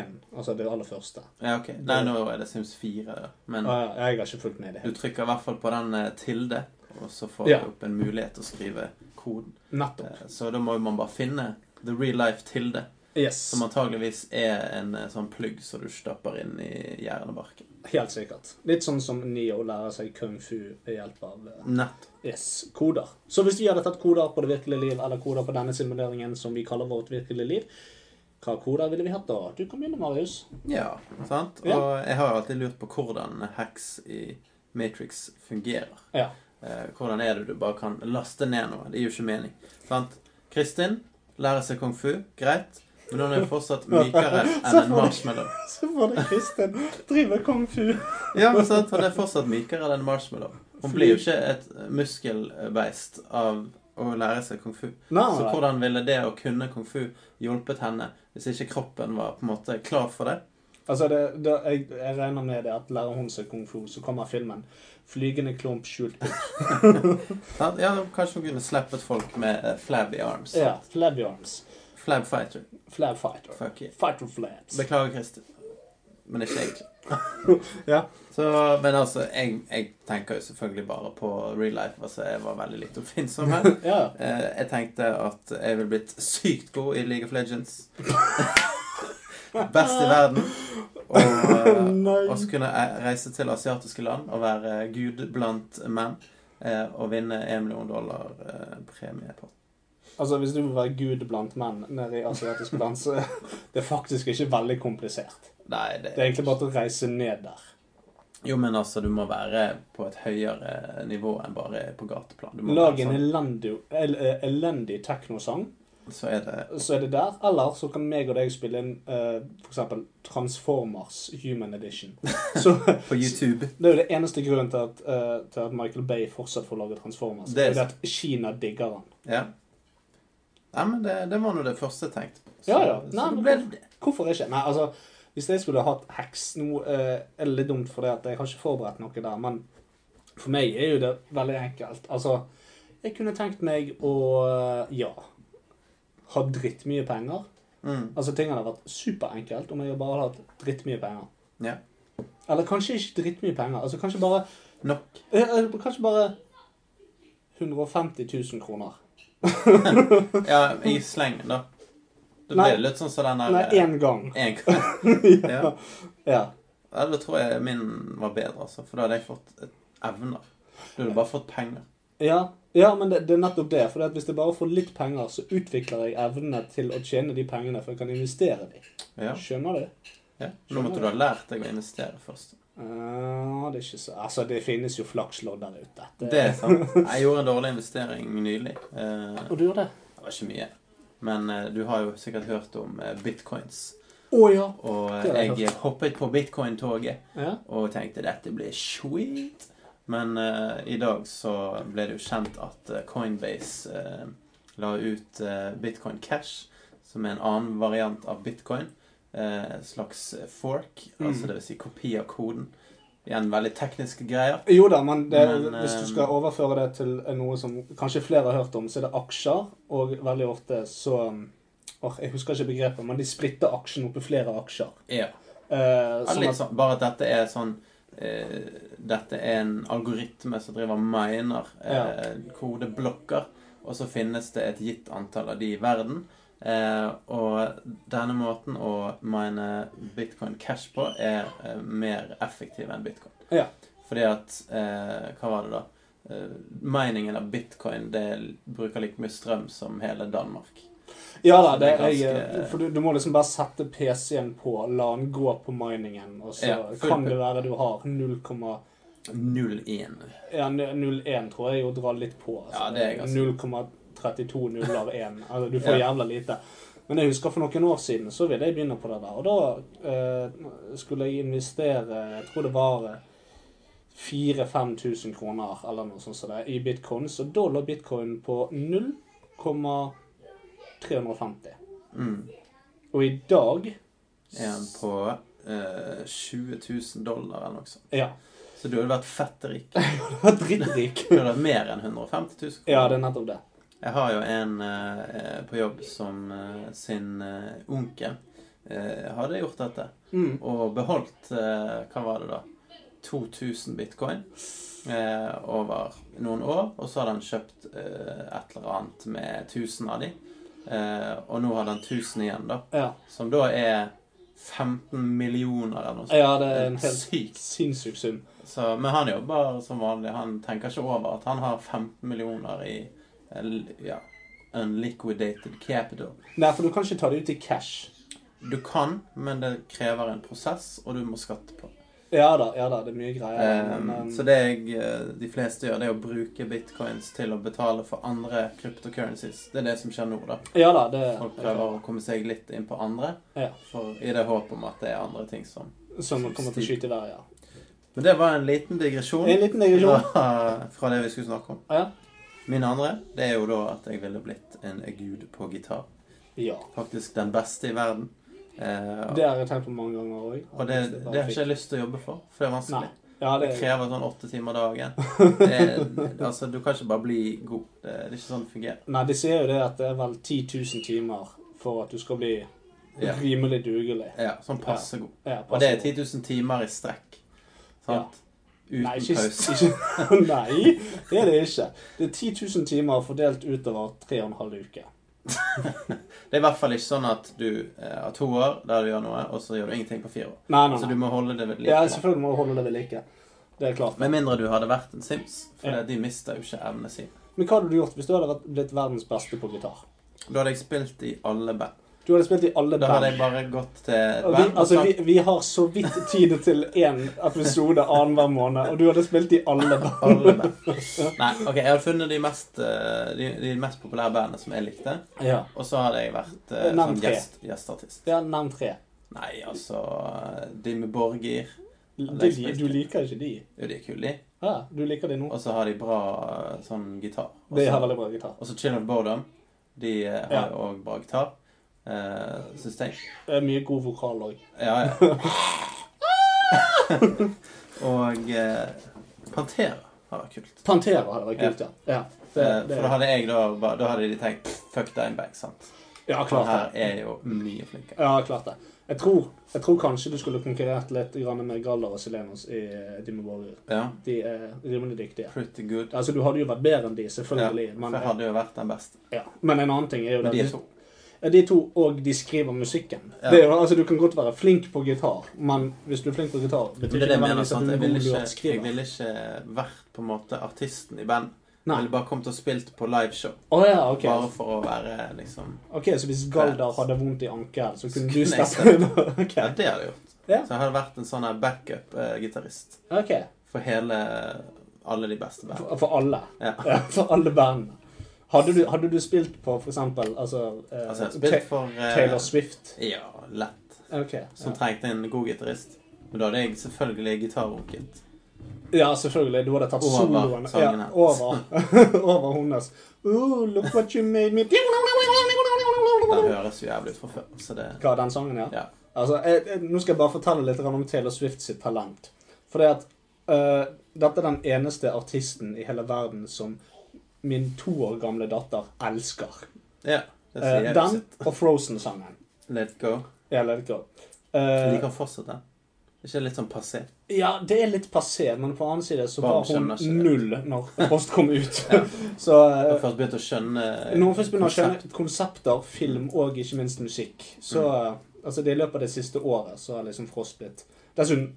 1, altså det aller første. Ja, ok. Nei, nå er det Sims 4, da. Men Ah, ja, jeg har ikke fulgt med i det du trykker i hvert fall på den eh, tilde, og så får Ja. du opp en mulighet til å skrive koden. Nettopp. Eh, Så da må man bare finne the real life tilde, Yes. som antageligvis er en eh, sånn plugg som du stapper inn i hjernebarken. Helt sikkert. Litt sånn som Neo lærer seg kung fu ved hjelp av eh, Nett. yes, koder. Så hvis vi hadde tatt koder på det virkelige liv, eller koder på denne simuleringen som vi kaller vårt virkelige liv, hva koder ville vi hatt da? Du kan begynne, Marius. Ja, sant? Og jeg har jo alltid lurt på hvordan hacks i Matrix fungerer. Ja. Eh, hvordan er det du bare kan laste ned noe? Det gir jo ikke mening. Sant? Kristin lærer seg kung fu. Greit. Men hun er fortsatt mykere enn en marshmallow. Så får det Kristin driver kung fu. Ja, men sant? Hun er fortsatt mykere enn en marshmallow. Hun blir jo ikke et muskelbeist av å lære seg kung fu. Nei, Så hvordan ville det å kunne kung fu hjulpet henne hvis ikke kroppen var på en måte klar for det? Altså, det, det, jeg, jeg regner med det at lærer hun seg kung fu, så kommer filmen 'Flygende klump skjult ut'. Ja, kanskje hun kunne sluppet folk med uh, flabby arms. Ja. Flabby arms. Flab fighter. Flab fighter. Fuck yeah. Fighter flabs. Beklager, Kristin. Men ikke egentlig. Ja. Så, men altså, jeg, jeg tenker jo selvfølgelig bare på real life. Altså, jeg var veldig litt oppfinnsom her. ja. Eh, jeg tenkte at jeg ville blitt sykt god i League of Legends. Best i verden. Og, eh, og så kunne jeg reise til asiatiske land og være gud blant menn. eh, Og vinne én million dollar premie på. Altså, Hvis du vil være gud blant menn nede i asiatiske land, så det er faktisk ikke veldig komplisert. Nei, det Det er egentlig bare å reise ned der. Jo, men altså, du må være på et høyere nivå enn bare på gateplan. Lag en sånn, elendig, el, eh, elendig teknosang, så er det så er det der. Eller så kan meg og deg spille inn uh, f.eks. Transformers Human Edition. Så på YouTube. Det er jo det eneste grunnen til at, uh, til at Michael Bay fortsatt får lage Transformers. Det Det er er at Kina digger han. Ja. Nei, men det, det var nå det første jeg tenkte. Så, Ja, ja. så Nei, det men ble det det. Hvorfor ikke? Nei, altså, Hvis jeg skulle hatt heks Nå er det litt dumt, for det at jeg har ikke forberedt noe der. Men for meg er jo det veldig enkelt. Altså, jeg kunne tenkt meg å eh, ja ha drittmye penger. Mm. Altså, Tingene hadde vært superenkelt om jeg bare hadde hatt drittmye penger. Ja. Eller kanskje ikke drittmye penger. Altså Kanskje bare Nok. Eh, eh, Kanskje bare 150 000 kroner. Ja, i sleng, da. Det blir litt sånn som den der Nei, én gang. En gang. ja. Ja. ja, da tror jeg min var bedre, altså. For da hadde jeg fått evner. Du hadde bare fått penger. Ja, ja men det, det er nettopp det. For hvis jeg bare får litt penger, så utvikler jeg evnene til å tjene de pengene, for jeg kan investere de. Ja. Skjønner du? ja. Nå måtte du ha lært deg å investere først. Uh, det er ikke så Altså, det finnes jo flakslodd der ute. Det er sant. Jeg gjorde en dårlig investering nylig. Uh, Og du gjorde det? Det var ikke mye. Men eh, du har jo sikkert hørt om eh, bitcoins. Oh, ja. Og Det jeg jeg hoppet på bitcoin-toget ja. og tenkte dette blir sweet. Men uh, i dag så ble det jo kjent at eh, Coinbase uh, la ut uh, bitcoin cash, som er en annen variant av bitcoin. Eh, slags fork, Mm. altså det vil si kopi av koden. Igjen veldig tekniske greier. Jo da, men, det, Men, hvis du eh, skal overføre det til noe som kanskje flere har hørt om, så er det aksjer. Og veldig ofte så or, Jeg husker ikke begrepet, men de splitter aksjen opp i flere aksjer. Ja. Eh, sånn at, sånn, bare at dette er sånn eh, Dette er en algoritme som driver miner eh, kodeblokker, og så finnes det et gitt antall av de i verden. Eh, og denne måten å mine bitcoin cash på er eh, mer effektiv enn bitcoin. Ja. Fordi at eh, Hva var det, da? Eh, miningen av bitcoin det bruker like mye strøm som hele Danmark. ja da, det det er, jeg, for du, du må liksom bare sette PC-en på, la den gå på miningen, og så Ja, kan det være du har 0, 0,1. ja, 0,1 tror jeg jo drar litt på. Altså. Ja, det er ganske- 0,32 nuller 1. Altså, du får jævla lite. Men jeg husker for noen år siden så ville jeg begynne på det der. Og da eh, skulle jeg investere Jeg tror det var 4000-5000 kroner eller noe sånt som det, i bitcoin. Så da lå bitcoin på 0,350. Mm. Og i dag er den på eh, 20 000 dollar eller noe sånt. Ja. Så du hadde vært fett rik. Jeg drittrik. Du hadde vært mer enn 150 000 kroner. Ja, det er nettopp det. Jeg har jo en eh, på jobb som eh, sin eh, onkel eh, hadde gjort dette. Mm. Og beholdt eh, Hva var det da? 2000 bitcoin eh, over noen år. Og så hadde han kjøpt et eller annet med 1000 av de. Og nå hadde han 1000 igjen, da. Ja. Som da er 15 millioner eller noe sånt. ja, det er en helt Sykt. sinnssyk sum. Så, men han jobber som vanlig. Han tenker ikke over at han har 15 millioner i ja, unliquidated capital. Nei, for du kan ikke ta det ut i cash. Du kan, men det krever en prosess, og du må skatte på det. Ja da, ja da, det er mye greier. Um, men, um, så det jeg, eh, de fleste gjør, det er å bruke bitcoins til å betale for andre cryptocurrencies. Det er det som skjer nå, da. Ja da, det Folk prøver å komme seg litt inn på andre, Ja. for, i det håp om at det er andre ting som Som kommer til å skyte i været, ja. Men det var en liten digresjon En liten digresjon. fra, fra det vi skulle snakke om. Ja. Min andre, det er jo da at jeg ville blitt en gud på gitar. ja. Faktisk den beste i verden. Eh, Det har jeg tenkt på mange ganger òg. og det, det har ikke jeg lyst til å jobbe for, for det er vanskelig. Ja, det Det er krever sånn åtte timer dagen. Det altså, du kan ikke bare bli god. Det, det er ikke sånn det fungerer. Nei, de sier jo det at det er vel 10 000 timer for at du skal bli Ja. rimelig dugelig. Ja, sånn passe god. Ja, Og det er passe 10 000 timer i strekk. Sant? Uten Nei, pause. nei, det er det ikke. Det er 10 000 timer fordelt utover tre og en halv uke. Det er i hvert fall ikke sånn at du eh, har to år der du gjør noe, og så gjør du ingenting på fire år. Nei, nei, nei. Så du må holde det ved like. Ja, selvfølgelig må du holde det ved like. Det er klart. Med mindre du hadde vært en Sims, for Ja. de mister jo ikke evnene sine. Men hva hadde du gjort hvis du hadde blitt verdens beste på gitar? Da hadde jeg spilt i alle band. Du hadde spilt i alle Da hadde jeg bare gått til et Og vi, altså, vi, vi har så vidt tid til én episode annenhver måned, og du hadde spilt i alle band. alle band. Nei, ok, jeg hadde funnet de mest, eh, de, de mest populære bandene som jeg likte, Ja. og så hadde jeg vært eh, sånn gjest, gjestartist. ja, nevn tre. Nei, altså Dimme Borgir. De, du liker ikke de. Jo, de er kule, de. Ja, du liker de nå. Og så har de bra eh, sånn gitar. Også, de har veldig bra gitar. Og så Chill of Boredom. De har har Ja. bra gitar. Uh, Syns jeg. Det er mye god vokal òg. Ja, ja. og uh, Pantera har vært kult. Pantera har vært kult, ja. ja. Det, Eh, det, For da hadde jeg da Da hadde de tenkt "Pff, Fuck Dimebag, sant. ja, klart her det. er jo mye flinkere. Ja, klart det. Jeg tror, jeg tror kanskje du skulle konkurrert litt med Galler og Selenos i Dimmeborger. Ja. De er rimelig dyktige. Pretty good. Altså, Du hadde jo vært bedre enn de, selvfølgelig. Ja, for jeg hadde jo vært den beste. ja. men en annen ting er jo Men det de er to. De to, og de skriver musikken. Ja. Det altså, du kan godt være flink på gitar, men hvis du er flink på gitar, betyr det, det mener. at du er god jeg ville ikke vært på en måte artisten i band. Nei. Ville bare kommet og spilt på liveshow. Å ja, ok. Bare for å være liksom Ok, Så hvis Galdar hadde vondt i ankelen, så kunne du Kunne steppe Ok. Ja, det hadde jeg gjort. Ja. Så jeg hadde vært en sånn backup-gitarist ok. for hele alle de beste bandene. For, for alle. Ja. Ja, for alle bandene. Hadde du, hadde du spilt på for eksempel altså, eh, Altså, spilt for eh, Taylor Swift? Ja, lett. Ok. Som Ja. trengte en god gitarist. Men da hadde jeg selvfølgelig gitarrunket. ja, selvfølgelig. Du hadde tatt soloen ja, over, over hennes. Oh, look what you made me Den høres jo jævlig ut fra før. Så det Hva, den sangen, ja? Ja. Altså, jeg, jeg, nå skal jeg bare fortelle litt om Taylor Swift sitt talent. For det at uh, dette er den eneste artisten i hele verden som min to år gamle datter elsker. Ja, Eh, den og Frozen-sangen. Let go. Ja, let go. Eh, liker fortsatt den. Ikke litt sånn passé. ja, det er litt passé, men på annen side så Barn var hun ikke null når Frost kom ut. så har eh, først begynte å skjønne når hun først begynte å skjønne konsepter, film og ikke minst musikk, så Mm. eh, Altså, det i løpet av det siste året så har liksom Frost blitt Dessuten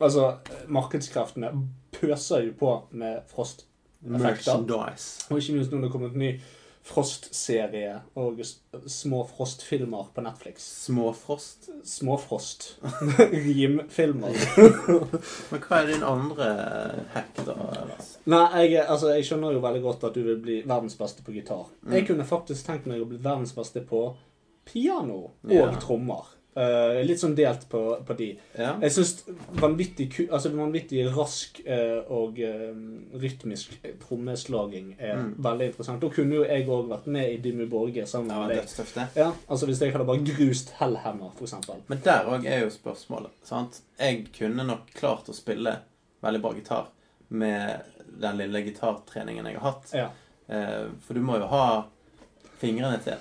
Altså, markedskreftene pøser jo på med Frost. Merchandise. Og ikke minst nå det har kommet en ny Frost-serie og små Frost-filmer på Netflix. Små Frost? Små Frost. Rimfilmer. Men hva er din andre hack, da? Nei, jeg, altså, jeg skjønner jo veldig godt at du vil bli verdens beste på gitar. Mm. Jeg kunne faktisk tenkt meg å bli verdens beste på piano og yeah. trommer. Eh, litt sånn delt på, på de. Ja. Jeg syns vanvittig, altså vanvittig rask uh, og uh, rytmisk trommeslaging er Mm. veldig interessant. Da kunne jo jeg òg vært med i Dimmu Borge sammen med deg. Ja, altså Hvis jeg hadde bare grust Hellhammer, eksempel. Men der òg er jo spørsmålet. sant? Jeg kunne nok klart å spille veldig bra gitar med den lille gitartreningen jeg har hatt. Ja. For du må jo ha fingrene til.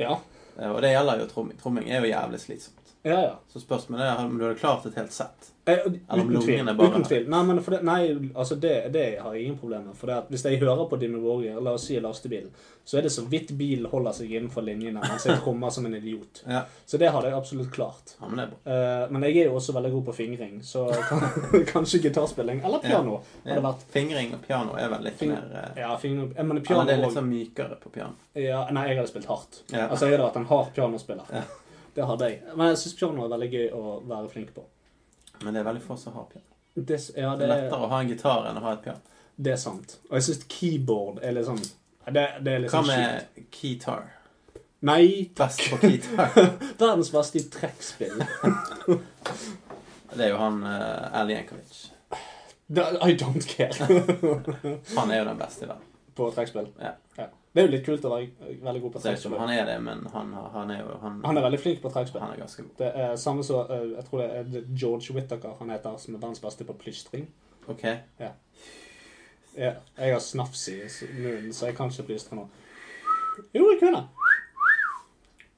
Ja, Og det gjelder jo tromming. Tromming er jo jævlig slitsomt. Ja. ja. Så spørsmålet er om du hadde klart et helt sett. Eh, Eller om lungene bare- Uten tvil. Nei, det, nei, altså det, det har jeg ingen problemer med. For det at hvis jeg hører på Dimmu Warrior, la oss si lastebilen, så er det så vidt bilen holder seg innenfor linjene mens jeg trommer som en idiot. Ja, Så det hadde jeg absolutt klart. ja men. Eh, men jeg er jo også veldig god på fingring, så kan, kanskje gitarspilling eller piano hadde vært Fingring og piano er vel litt mer eh, Ja, fingring, men Eller piano det er litt sånn mykere på piano. ja, Nei, jeg hadde spilt hardt. Altså, jeg hadde vært en hard pianospiller. Ja. Det hadde jeg. Men jeg syns piano er veldig gøy å være flink på. Men det er veldig få som har piano. Det, ja, Det det, er lettere å ha en gitar enn å ha et piano. det er sant. Og jeg syns keyboard er litt sånn Det, det er litt Hva sånn med keytar? Nei, Best på keytar? verdens beste i trekkspill. Det er jo han uh, Ali Jankovic. I don't care Han er jo den beste i verden. på trekkspill. Ja. Det er jo litt kult å være veldig god på trekkspill. han er det, men han, han er jo han, Han er veldig flink på trekkspill. han er ganske god. Det er samme som eh, Jeg tror det er George Whittaker han heter, som er verdens beste på plystring. OK. Ja, jeg har snafs i munnen, så jeg kan ikke plystre nå. Jo, jeg kunne.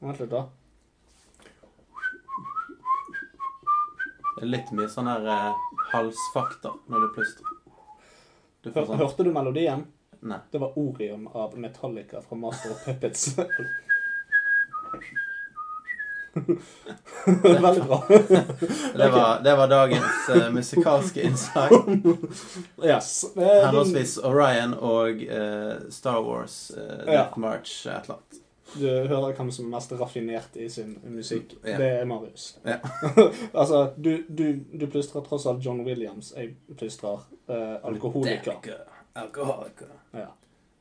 Vent litt, da. Det er litt mye sånn her eh, halsfakta når du plystrer. Du sånn hørte du melodien? Nei. Det var Orion av Metallica fra Master of Puppets. Veldig bra. Det var, det var dagens uh, musikalske innslag. Yes. Din- Henholdsvis Orion og uh, Star Wars, uh, Ja. March, et eller annet. Du hører hvem som er mest raffinert i sin musikk. Yeah. Det er Marius. Yeah. altså, du, du, du plystrer tross alt John Williams. Jeg plystrer uh, alkoholiker. Alkoholiker. Ja.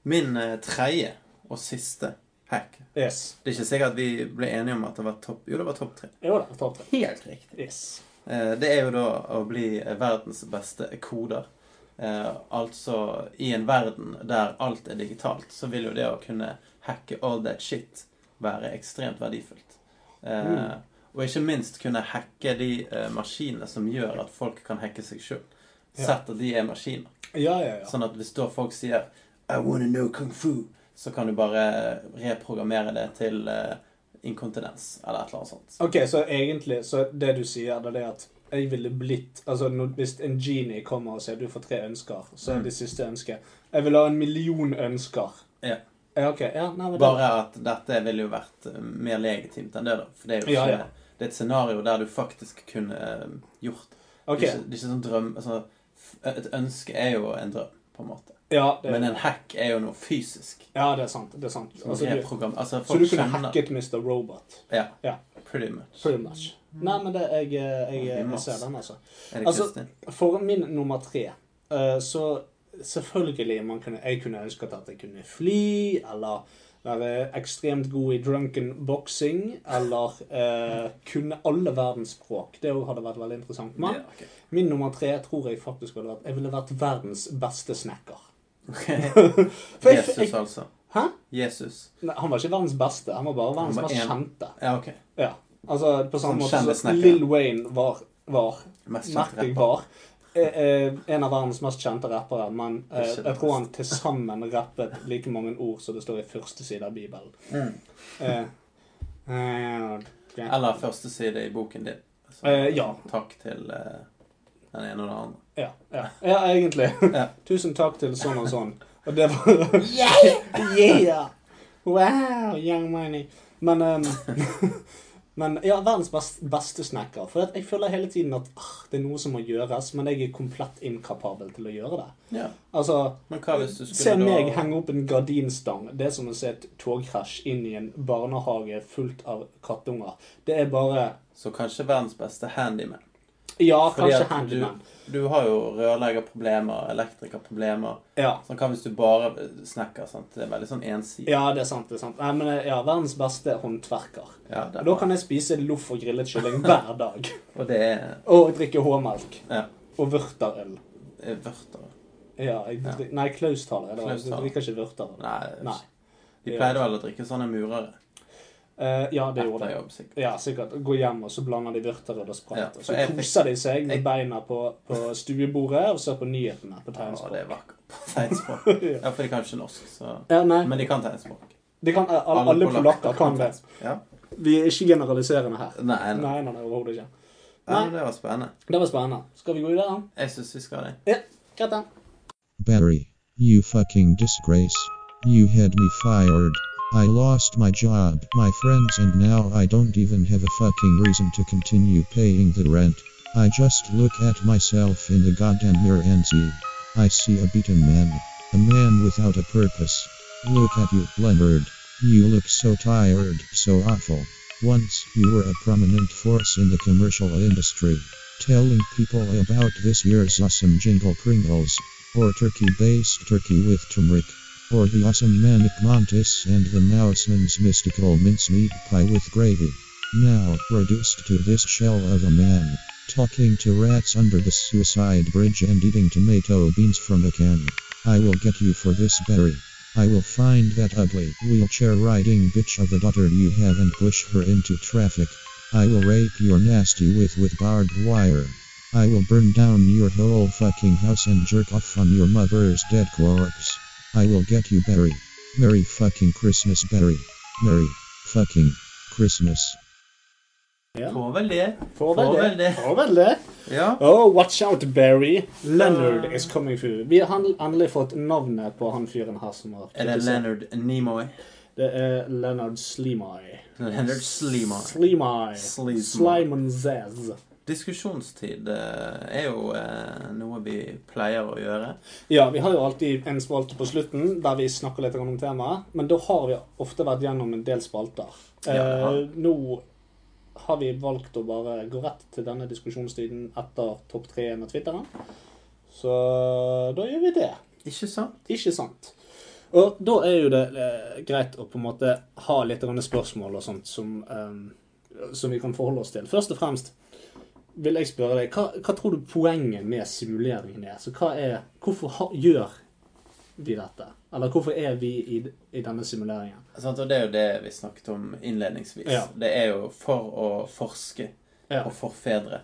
Min eh, tredje og siste hack Yes. Det er ikke sikkert at vi ble enige om at det var topp Jo, det var topp tre. Jo da, topp tre. Helt riktig. Yes. Eh, det er jo da å bli eh, verdens beste koder. Eh, altså i en verden der alt er digitalt, så vil jo det å kunne hacke all that shit være ekstremt verdifullt. Eh, Mm. Og ikke minst kunne hacke de eh, maskinene som gjør at folk kan hacke seg sjøl. Sett at de er maskiner. Ja, ja, ja. Sånn at hvis da folk sier I wanna know kung fu, så kan du bare reprogrammere det til uh, inkontinens eller et eller annet sånt. Ok, så egentlig Så det du sier, det er det at jeg ville blitt Altså når, Hvis en genie kommer og sier du får tre ønsker, så er Mm. det siste ønsket Jeg vil ha en million ønsker. Ja. Ja, ok. Ja, nei, Bare at dette ville jo vært eh, mer legitimt enn det, da. For det er jo ikke ja. Det er et scenario der du faktisk kunne eh, gjort okay. Ok. Det, er ikke, det er ikke sånn drøm altså, Et ønske er jo en drøm, på en måte. Ja, det, Men en hack er jo noe fysisk. ja, det er sant. Det er sant. Altså, er program... Altså, så du kunne skjønner hacket Mr. Robot? Ja. Ja. Pretty much. Pretty much. Nei, men det, jeg, jeg, jeg, jeg ser den, altså. Altså- For min nummer tre, eh, så selvfølgelig man kunne, jeg kunne ønsket at jeg kunne fly, eller være ekstremt god i drunken boxing, eller eh, kunne alle verdensspråk. Det hadde vært veldig interessant. Men Ja, okay. min nummer tre tror jeg faktisk hadde vært Jeg ville vært verdens beste snekker. Okay. Jesus, altså. Hæ? Jesus. Nei, han var ikke verdens beste, han var bare verdens var mest en- kjente. Ja, ok. Ja. Altså på samme måte som. Lill Wayne var, var Mest kjent rapper. var. Eh, eh, en av verdens mest kjente rappere, men eh, jeg tror han til sammen rappet like mange ord som det står i første side av Bibelen. Mm. Eh, eh, ja. Eller første side i boken din. Så, Eh, ja. Takk til eh, den ene og den andre. Ja, ja. ja, egentlig. Ja. Tusen takk til sånn og sånn. Og det var Yeah! yeah! Wow, young money. Men ehm, Men ja, verdens best, beste snekker. For jeg føler hele tiden at ah, det er noe som må gjøres, men jeg er komplett inkapabel til å gjøre det. Ja. Altså, Men hva hvis du Se skulle da meg henge opp en gardinstang. Det er som å se et togkrasj inn i en barnehage fullt av kattunger. Det er bare Så kanskje verdens beste handyman. Ja, Fordi kanskje handyman. Du, du har jo rørleggerproblemer, elektrikerproblemer. Ja. Sånn hva hvis du bare snekker? Sant? Det er veldig sånn ensidig. ja, det er sant. det er sant. Nei, men eh, ja, Verdens beste håndverker. Ja, det er Og da bra. kan jeg spise loff og grillet kylling hver dag. Og det er, Og drikke H-melk. ja, Og vørterøl. er vørter. Ja, jeg, Ja. Nei, klaustaler. Jeg drikker ikke vørterøl. Nei, Nei. de pleide vel å drikke sånne murere. Eh, ja, det gjorde det. jobb, sikkert. Ja, sikkert. Gå hjem, og så blander de vørterøl og sprite. Ja, og så jeg koser de seg med jeg- beina på, på stuebordet og ser på nyhetene på Ja, tegnspråk. det er vakkert. på Tegnspråk. Ja. Ja, for de kan ikke norsk, så Ja, nei. Men de kan tegnspråk. De kan, eh, alle, alle polakker kan det. Ja. Vi er ikke generaliserende her. Nei, nei. Nei, nei, nei overhodet ikke. Ja, men det var spennende. Det var spennende. Skal vi gå videre? Jeg syns vi skal det. Ja, greit da. Barry, you fucking disgrace. You had me fired. I lost my job, my friends, and now I don't even have a fucking reason to continue paying the rent. I just look at myself in the goddamn mirror and see. I see a beaten man. A man without a purpose. Look at you, Leonard. You look so tired, so awful. Once you were a prominent force in the commercial industry, telling people about this year's awesome jingle Pringles, or turkey based turkey with turmeric, or the awesome manic mantis and the mouseman's mystical mincemeat pie with gravy. Now reduced to this shell of a man, talking to rats under the suicide bridge and eating tomato beans from a can. I will get you for this berry. I will find that ugly wheelchair riding bitch of a daughter you have and push her into traffic. I will rape your nasty with with barbed wire. I will burn down your whole fucking house and jerk off on your mother's dead corpse. I will get you Barry. Merry fucking Christmas Barry. Merry fucking Christmas. Ja. Får vel det. Får Får vel vel det. det. Får vel det. Ja. Oh, watch out, Barry. Leonard is coming through. Vi har endelig fått navnet på han fyren her som har Er det. Leonard Nimoy? Det er Leonard Slimai. Leonard. Slimai. Slimai. Slimon Zez. Diskusjonstid eh, er jo eh, noe vi pleier å gjøre. Ja, vi har jo alltid en spalte på slutten der vi snakker litt om temaet. Men da har vi ofte vært gjennom en del spalter. Ja, eh, nå har vi valgt å bare gå rett til denne diskusjonstiden etter topp tre-en av Twitteren. Så da gjør vi det. Ikke sant? Ikke sant? Og da er jo det greit å på en måte ha litt spørsmål og sånt som, eh, som vi kan forholde oss til. Først og fremst vil jeg spørre deg, hva, hva tror du poenget med simuleringen er? Så hva er hvorfor ha, gjør vi dette? Eller hvorfor er vi i, i denne simuleringen? Sånn, og det er jo det vi snakket om innledningsvis. Ja. Det er jo for å forske Ja. og forfedre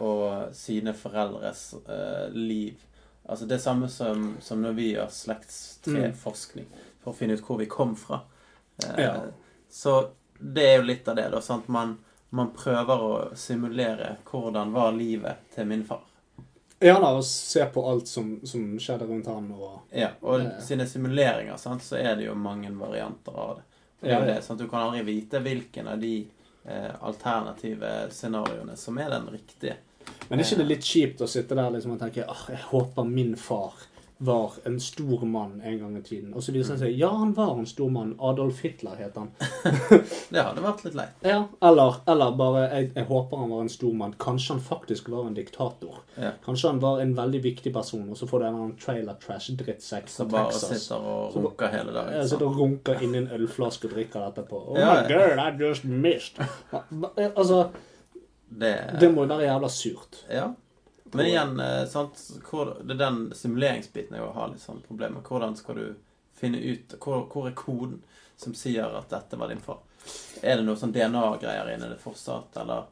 og sine foreldres eh, liv. Altså det samme som, som når vi gjør slektstreforskning for å finne ut hvor vi kom fra. Eh, Ja. Så det er jo litt av det, da. Sant? Man, man prøver å simulere hvordan var livet til min far. Ja da, og se på alt som, som skjedde rundt han og Ja, og eh. sine simuleringer, sant, så er det jo mange varianter av det. Det Ja, ja. det, sant? Du kan aldri vite hvilken av de eh, alternative scenarioene som er den riktige. Men er ikke det litt kjipt å sitte der liksom og tenke ah, jeg håper min far var en stor mann en gang i tiden. Og så viser det seg ja, han var en stor mann. Adolf Hitler het han. Det hadde vært litt leit. Ja, eller, eller bare jeg, jeg håper han var en stor mann. Kanskje han faktisk var en diktator. Ja. Kanskje han var en veldig viktig person, og så får du en annen trailer trash-drittsekk Så fra bare sitter og runker hele dagen. Ja, sitter og runker inni en ølflaske og drikker dette på. Oh Ja, my god, I just missed. Altså, Det, det må være jævla surt. Ja. Men igjen, eh, sant, hvor, det er den simuleringsbiten jeg har litt sånn problemer med. Hvordan skal du finne ut hvor, hvor er koden som sier at dette var din far? Er det noe sånn DNA-greier inni det fortsatt, eller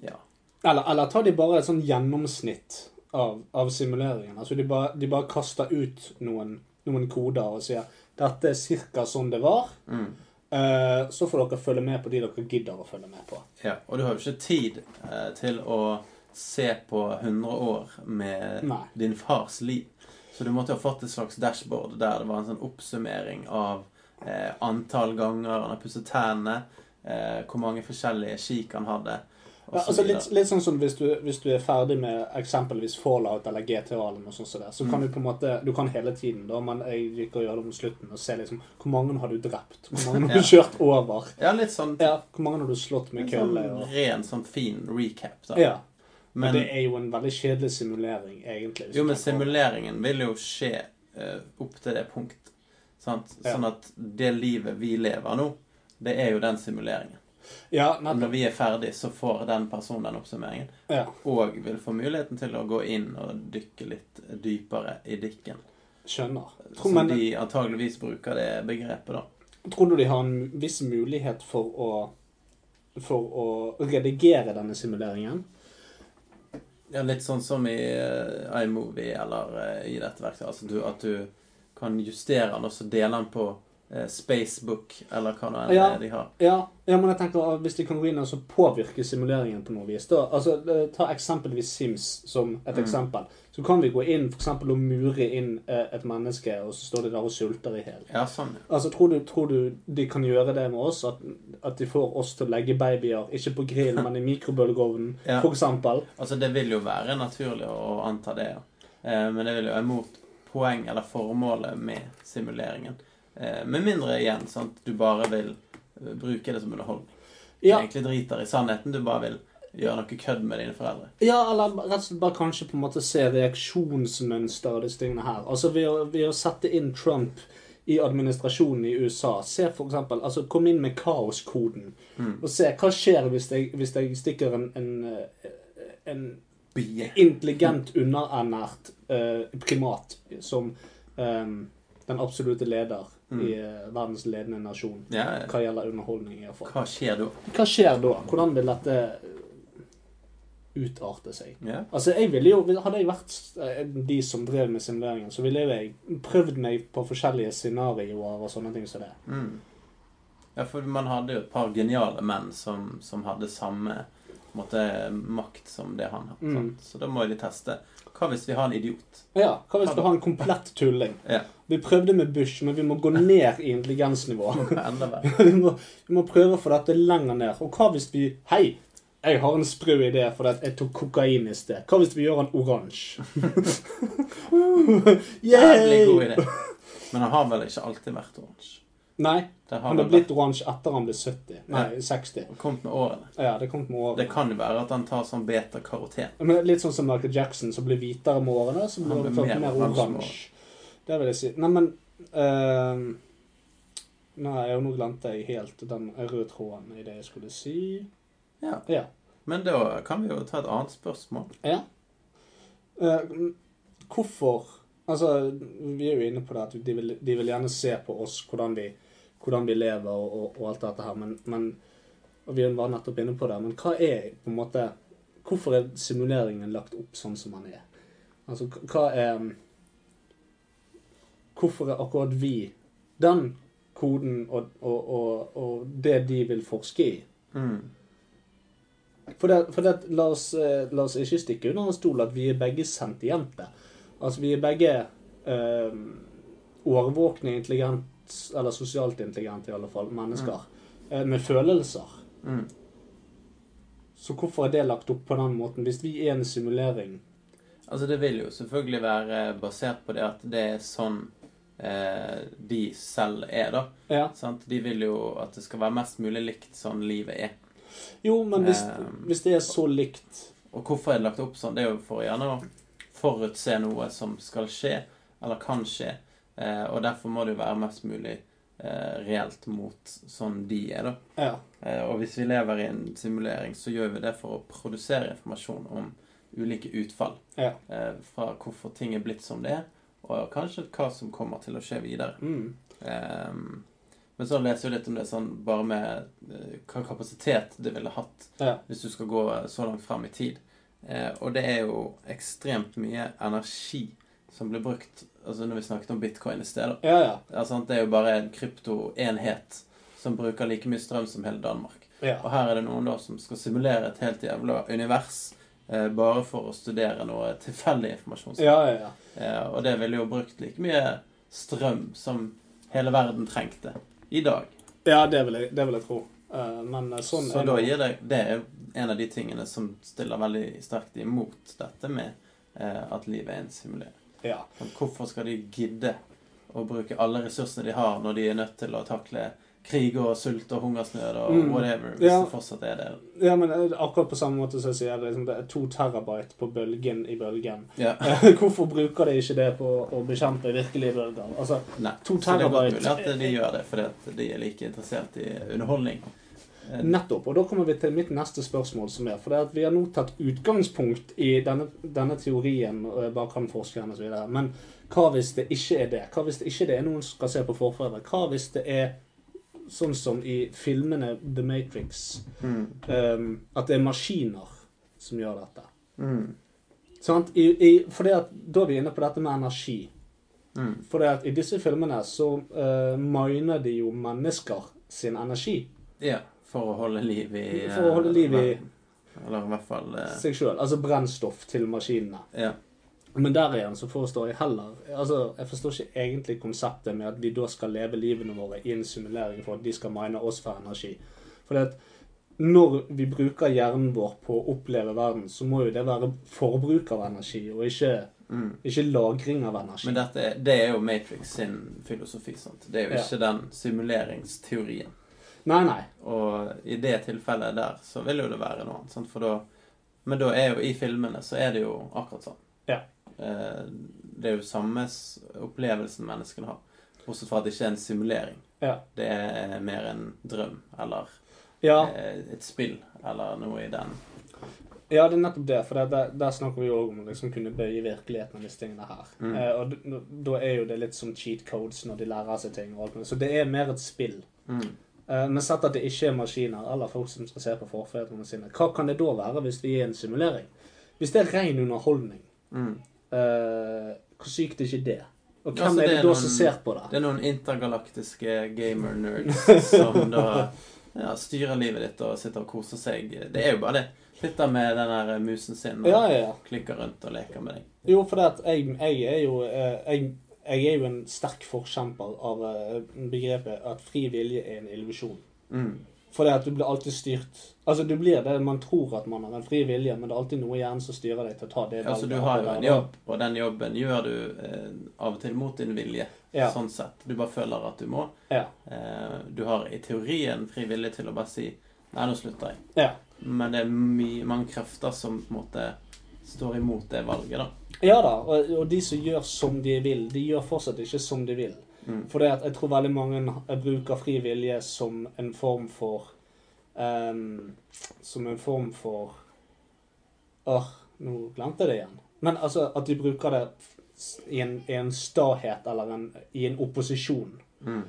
Ja. Eller, eller tar de bare et sånn gjennomsnitt av, av simuleringen? Altså de bare, de bare kaster ut noen, noen koder og sier dette er cirka sånn det var. Mm. Eh, så får dere følge med på de dere gidder å følge med på. ja. Og du har jo ikke tid eh, til å se på 100 år med Nei. din fars liv. Så du måtte ha fått et slags dashboard der det var en sånn oppsummering av eh, antall ganger han har pusset tennene, eh, hvor mange forskjellige kik han hadde. Ja, altså litt, litt sånn som hvis du, hvis du er ferdig med eksempelvis Fallout eller GTA eller noe sånt så, der, så Mm. kan du på en måte Du kan hele tiden, da, men jeg liker å gjøre det mot slutten, og se liksom Hvor mange har du drept? Hvor mange har du kjørt over? Ja, litt sånn, Ja, Hvor mange har du slått med en sånn? Og... ren, sånn fin recap, da. Ja. Men, Men, det er jo en veldig kjedelig simulering, egentlig. jo, men simuleringen vil jo skje uh, opp til det punkt. Sant? Ja. Sånn at det livet vi lever nå, det er jo den simuleringen. Ja, når vi er ferdig, så får den personen den oppsummeringen. Ja, Og vil få muligheten til å gå inn og dykke litt dypere i dikken. skjønner. Tror, Som de antageligvis bruker det begrepet, da. tror du de har en viss mulighet for å for å redigere denne simuleringen? Ja, litt sånn som i uh, iMovie eller uh, i dette verktøyet. Altså du, at du kan justere den, og så dele den på uh, Spacebook, eller hva det enn Ja. er de har. Ja, ja, men jeg tenker at hvis de kan gå inn og så påvirke simuleringen på noe vis da, altså, Ta eksempelvis Sims som et Mm. eksempel. Så kan vi gå inn for eksempel og mure inn eh, et menneske, og så står de der og sulter i hjel. Ja, sånn. Altså, tror du, tror du de kan gjøre det med oss? At, at de får oss til å legge babyer, ikke på grill, men i mikrobølgeovnen, Ja. eksempel? Altså, det vil jo være naturlig å anta det, ja. Eh, men det vil jo være mot poeng eller formålet med simuleringen. Eh, med mindre igjen, sant, du bare vil eh, bruke det som underholdning. Du Ja, egentlig driter i sannheten, du bare vil gjøre noe kødd med dine foreldre. ja, eller rett og slett bare kanskje på en måte se reaksjonsmønster og disse tingene her. Altså ved å, ved å sette inn Trump i administrasjonen i USA. Se for eksempel, altså Kom inn med kaoskoden. Mm. Og se hva skjer hvis jeg, hvis jeg stikker en, en, eh, en intelligent, underernært uh, primat som um, den absolutte leder Mm. i uh, verdens ledende nasjon. Ja, ja. Hva gjelder underholdning, fall. hva skjer da? Hva skjer da? Hvordan vil dette utarte seg? Yeah. Altså, jeg ville jo, Hadde jeg vært eh, de som drev med simuleringen, så ville jeg prøvd meg på forskjellige scenarioer og sånne ting som det. Mm. Ja, for man hadde jo et par geniale menn som, som hadde samme måte, makt som det han har. Mm. Så da må de teste. Hva hvis vi har en idiot? Ja, Hva hvis vi har en komplett tulling? Ja. Vi prøvde med Bush, men vi må gå ned i intelligensnivå. Vi, må, vi må prøve å få dette lenger ned. Og hva hvis vi Hei! Jeg har en sprø idé for at jeg tok kokain i sted. Hva hvis vi gjør han oransje? Jævlig god idé. Men han har vel ikke alltid vært oransje. Nei, Det har han har blitt oransje etter han ble 70. Nei, 60. vært- kommet med årene. Ja, det kom med årene. Det kan jo være at han tar sånn beta-karoten. Litt sånn som Michael Jackson, som blir hvitere med årene, så blir Han blir mer, mer oransje. Det vil jeg si. Nei, men ehm, Nei, nå glemte jeg helt den røde tråden i det jeg skulle si. Ja. Ja. Men da kan vi jo ta et annet spørsmål. Ja. Eh, hvorfor Altså, vi er jo inne på det at de vil, de vil gjerne se på oss, hvordan vi, hvordan vi lever og, og, og alt dette her, men, men Og vi var nettopp inne på det, men hva er på en måte Hvorfor er simuleringen lagt opp sånn som den er? Altså, hva er Hvorfor er akkurat vi den koden og, og, det de vil forske i. Mm. For, det, for det, la, oss, eh, la oss ikke stikke under en stol at vi er begge sentiente. Altså, vi er begge øh, årvåkne, intelligent, eller sosialt intelligente i alle fall, mennesker. Mm. med følelser. Mm. Så hvorfor er det lagt opp på den måten? Hvis vi er en simulering Altså, det vil jo selvfølgelig være basert på det at det er sånn eh, de selv er, da. Ja. Sant? De vil jo at det skal være mest mulig likt sånn livet er. Jo, men hvis, Eh, hvis det er så likt Og hvorfor er det lagt opp sånn? Det er jo for å gjerne å forutse noe som skal skje, eller kan skje. Eh, og derfor må det jo være mest mulig eh, reelt mot sånn de er, da. Ja. Eh, og hvis vi lever i en simulering, så gjør vi det for å produsere informasjon om ulike utfall. Ja. Eh, fra hvorfor ting er blitt som det er, og kanskje hva som kommer til å skje videre. Mm. Eh, men så leser jeg litt om det sånn bare med eh, hva kapasitet det ville hatt Ja. hvis du skal gå så langt frem i tid. Eh, og det er jo ekstremt mye energi som blir brukt altså når vi snakket om bitcoin i sted. Ja, ja. Altså. Det er jo bare en kryptoenhet som bruker like mye strøm som hele Danmark. Og her er det noen da som skal simulere et helt jævla univers eh, bare for å studere noe tilfeldig informasjon. Ja, ja, ja. Eh, og det ville jo brukt like mye strøm som hele verden trengte i dag. ja det, vil jeg, det vil jeg tro. Eh, men eh, sånn Så da gir det Det er en av de tingene som stiller veldig sterkt imot dette med eh, at livet er en simulering. Ja. Hvorfor skal de gidde å bruke alle ressursene de har, når de er nødt til å takle krig og sult og hungersnød og Mm. whatever, hvis Ja. det fortsatt er det? ja, men eh, akkurat på samme måte som jeg sier, det, liksom, det er to terabyte på bølgen i bølgen. Ja. Hvorfor bruker de ikke det på å bekjempe virkelige bølger? Altså, Nei. To Så det er mulig at de gjør det fordi de er like interessert i underholdning. Eh, Nettopp. Og da kommer vi til mitt neste spørsmål, som er For det at vi har nå tatt utgangspunkt i denne, denne teorien eh, bak han forskeren osv. Men hva hvis det ikke er det? Hva hvis det ikke er noen som skal se på forfedre? Hva hvis det er sånn som i filmene The Matrix, Mm. Um, at det er maskiner som gjør dette? Mm. Sant? I, i, for det at, da er vi inne på dette med energi. Mm. For at i disse filmene så uh, miner de jo mennesker sin energi. Ja, for å holde liv i For å holde liv i- Eller i hvert fall uh, seg sjøl. Altså brennstoff til maskinene. Ja. Men der igjen så forstår jeg heller Altså, jeg forstår ikke egentlig konseptet med at vi da skal leve livene våre i en simulering for at de skal mine oss for energi. For det at når vi bruker hjernen vår på å oppleve verden, så må jo det være forbruk av energi, og ikke, Mm. ikke lagring av energi. Men dette, det er jo Matrix sin filosofi. sant? Det er jo Ja. ikke den simuleringsteorien. Nei, nei. Og i det tilfellet der så vil jo det være noe annet. Sant? For da, men da er jo i filmene så er det jo akkurat sånn. Eh, Det er jo samme opplevelsen menneskene har. Bortsett fra at det ikke er en simulering. Ja. Det er mer en drøm eller Ja, eh, et spill eller noe i den. ja det er nettopp det. For det, der, der snakker vi jo òg om å liksom kunne bøye virkeligheten av disse tingene her. Mm. Eh, og da er jo det litt som cheat codes når de lærer seg ting. og alt. Så det er mer et spill. Mm. Eh, Men sett at det ikke er maskiner eller folk som skal se på forfedrene sine. Hva kan det da være hvis vi er en simulering? Hvis det er ren underholdning, Mm. Eh, hvor sykt er ikke det? Og hvem Altså, er det det da noen- som ser på det? Det er noen intergalaktiske gamer-nerds som da ja, styrer livet ditt og sitter og koser seg. Det er jo bare det. Sitter med den der musen sin og Ja, ja, ja. klikker rundt og leker med deg. Jo, for det at jeg, jeg er jo eh, jeg, jeg er jo en sterk forkjemper av eh, begrepet at fri vilje er en illusjon. Mm. For det at du blir alltid styrt Altså, du blir det man tror at man har en fri vilje, men det er alltid noe i hjernen som styrer deg til å ta det valget. Altså, du har jo en jobb, og den jobben gjør du eh, av og til mot din vilje. Ja. Sånn sett. Du bare føler at du må. Ja. Eh, du har i teorien fri vilje til å bare si Nei, nå slutter jeg. Ja. Men det er mange krefter som på en måte står imot det valget, da. Ja da, og, og de som gjør som de vil, de gjør fortsatt ikke som de vil. Mm. For jeg tror veldig mange bruker fri vilje som en form for um, Som en form for Åh, nå glemte jeg det igjen. Men altså at de bruker det i en, i en stahet eller en, i en opposisjon. Mm.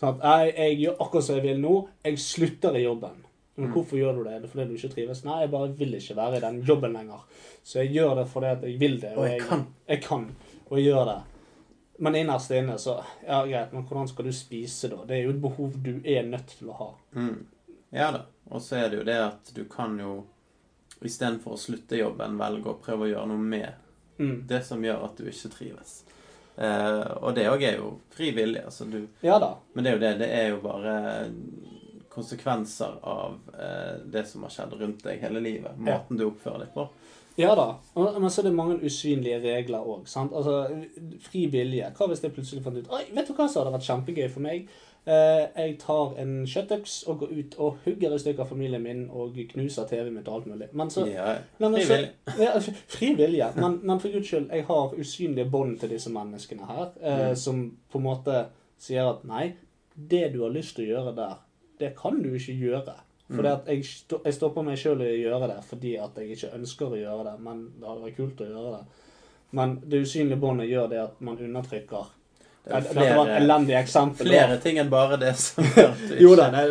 Sånn at jeg, jeg gjør akkurat som jeg vil nå. Jeg slutter i jobben. Men Mm. hvorfor gjør du det? Er det fordi du ikke trives? Nei, jeg bare vil ikke være i den jobben lenger. Så jeg gjør det fordi jeg vil det. Og jeg kan. Jeg kan, og jeg gjør det. Men innerst inne så Ja, greit, men hvordan skal du spise, da? Det er jo et behov du er nødt til å ha. Mm. Ja da. Og så er det jo det at du kan jo istedenfor å slutte jobben, velge å prøve å gjøre noe med Mm. det som gjør at du ikke trives. Eh, og det òg er jo frivillig. Altså du Ja da. Men det er jo det. Det er jo bare konsekvenser av eh, det som har skjedd rundt deg hele livet. Måten du oppfører deg på. Ja da. Men så er det mange usynlige regler òg. Altså, fri vilje. Hva hvis jeg plutselig fant ut Oi, vet du hva som hadde vært kjempegøy for meg? Eh, jeg tar en kjøttøks og går ut og hugger i stykker familien min og knuser TV-en mitt og alt mulig. Men så Ja, men så-. Ja, fri vilje. Men, men for guds skyld, jeg har usynlige bånd til disse menneskene her, eh, Mm. som på en måte sier at nei, det du har lyst til å gjøre der, det kan du ikke gjøre. For Mm. jeg, sto, jeg stopper meg sjøl i å gjøre det fordi at jeg ikke ønsker å gjøre det, men det hadde vært kult å gjøre det. Men det usynlige båndet gjør det at man undertrykker. Det er det var et elendig eksempel. flere ting enn bare det som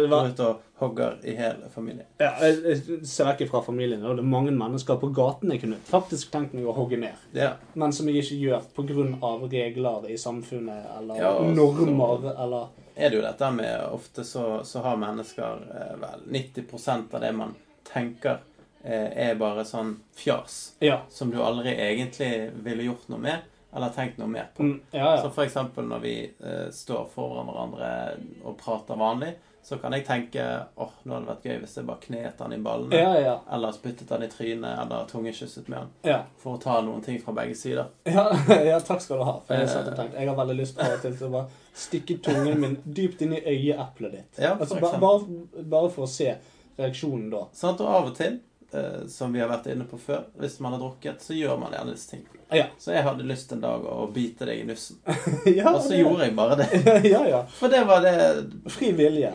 går ut hogger i hele familien. Ja, jeg, ser vekk fra familien, og det er mange mennesker på gaten jeg kunne faktisk tenkt meg å hogge ned. Ja. men som jeg ikke gjør pga. regler i samfunnet eller Ja, så- normer eller er det jo dette med Ofte så, så har mennesker eh, vel 90% av det man tenker, eh, er bare sånn fjas. Ja. Som du aldri egentlig ville gjort noe med, eller tenkt noe mer på. Mm, ja, Så ja. for eksempel når vi eh, står foran hverandre og prater vanlig, så kan jeg tenke åh, nå hadde det vært gøy hvis jeg bare knet han i ballene. Ja, ja. Eller spyttet han i trynet, eller tungekysset med han. Ja. For å ta noen ting fra begge sider. Ja, ja, takk skal du ha. For jeg, satt og tenkte, jeg har veldig lyst av og til til å bare stikke tungen min dypt inn i øyeeplet ditt. Ja, for altså, ba, bare, bare for å se reaksjonen da. Sant? Og av og til, eh, som vi har vært inne på før, hvis man har drukket, så gjør man gjerne disse ting. Ja. Så jeg hadde lyst en dag å bite deg i nussen. ja, Og så det- gjorde jeg bare det. ja, ja. For det var det Fri vilje.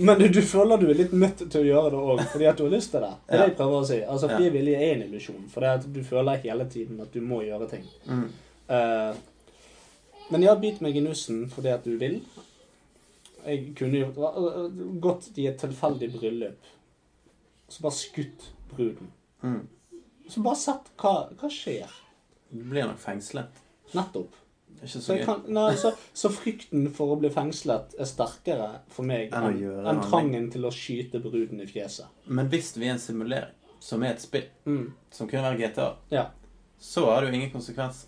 Men du, du føler du er litt nødt til å gjøre det òg fordi at du har lyst til det. Det er det jeg prøver å si. Altså, Fri vilje er en illusjon, for det at du føler hele tiden at du må gjøre ting. Mm. Uh, men ja, bit meg i nussen fordi at du vil. Jeg kunne jo gått i et tilfeldig bryllup, så bare skutt bruden. Mm. Så bare sett hva, hva skjer. Du blir nok fengslet. Nettopp. Så Så, kan, nei, så, så frykten for å bli fengslet er sterkere for meg Enn enn trangen til å skyte bruden i fjeset. Men hvis vi er en simulering, som er et spill, Mm. som kunne være GTA, Ja. så har det jo ingen konsekvens.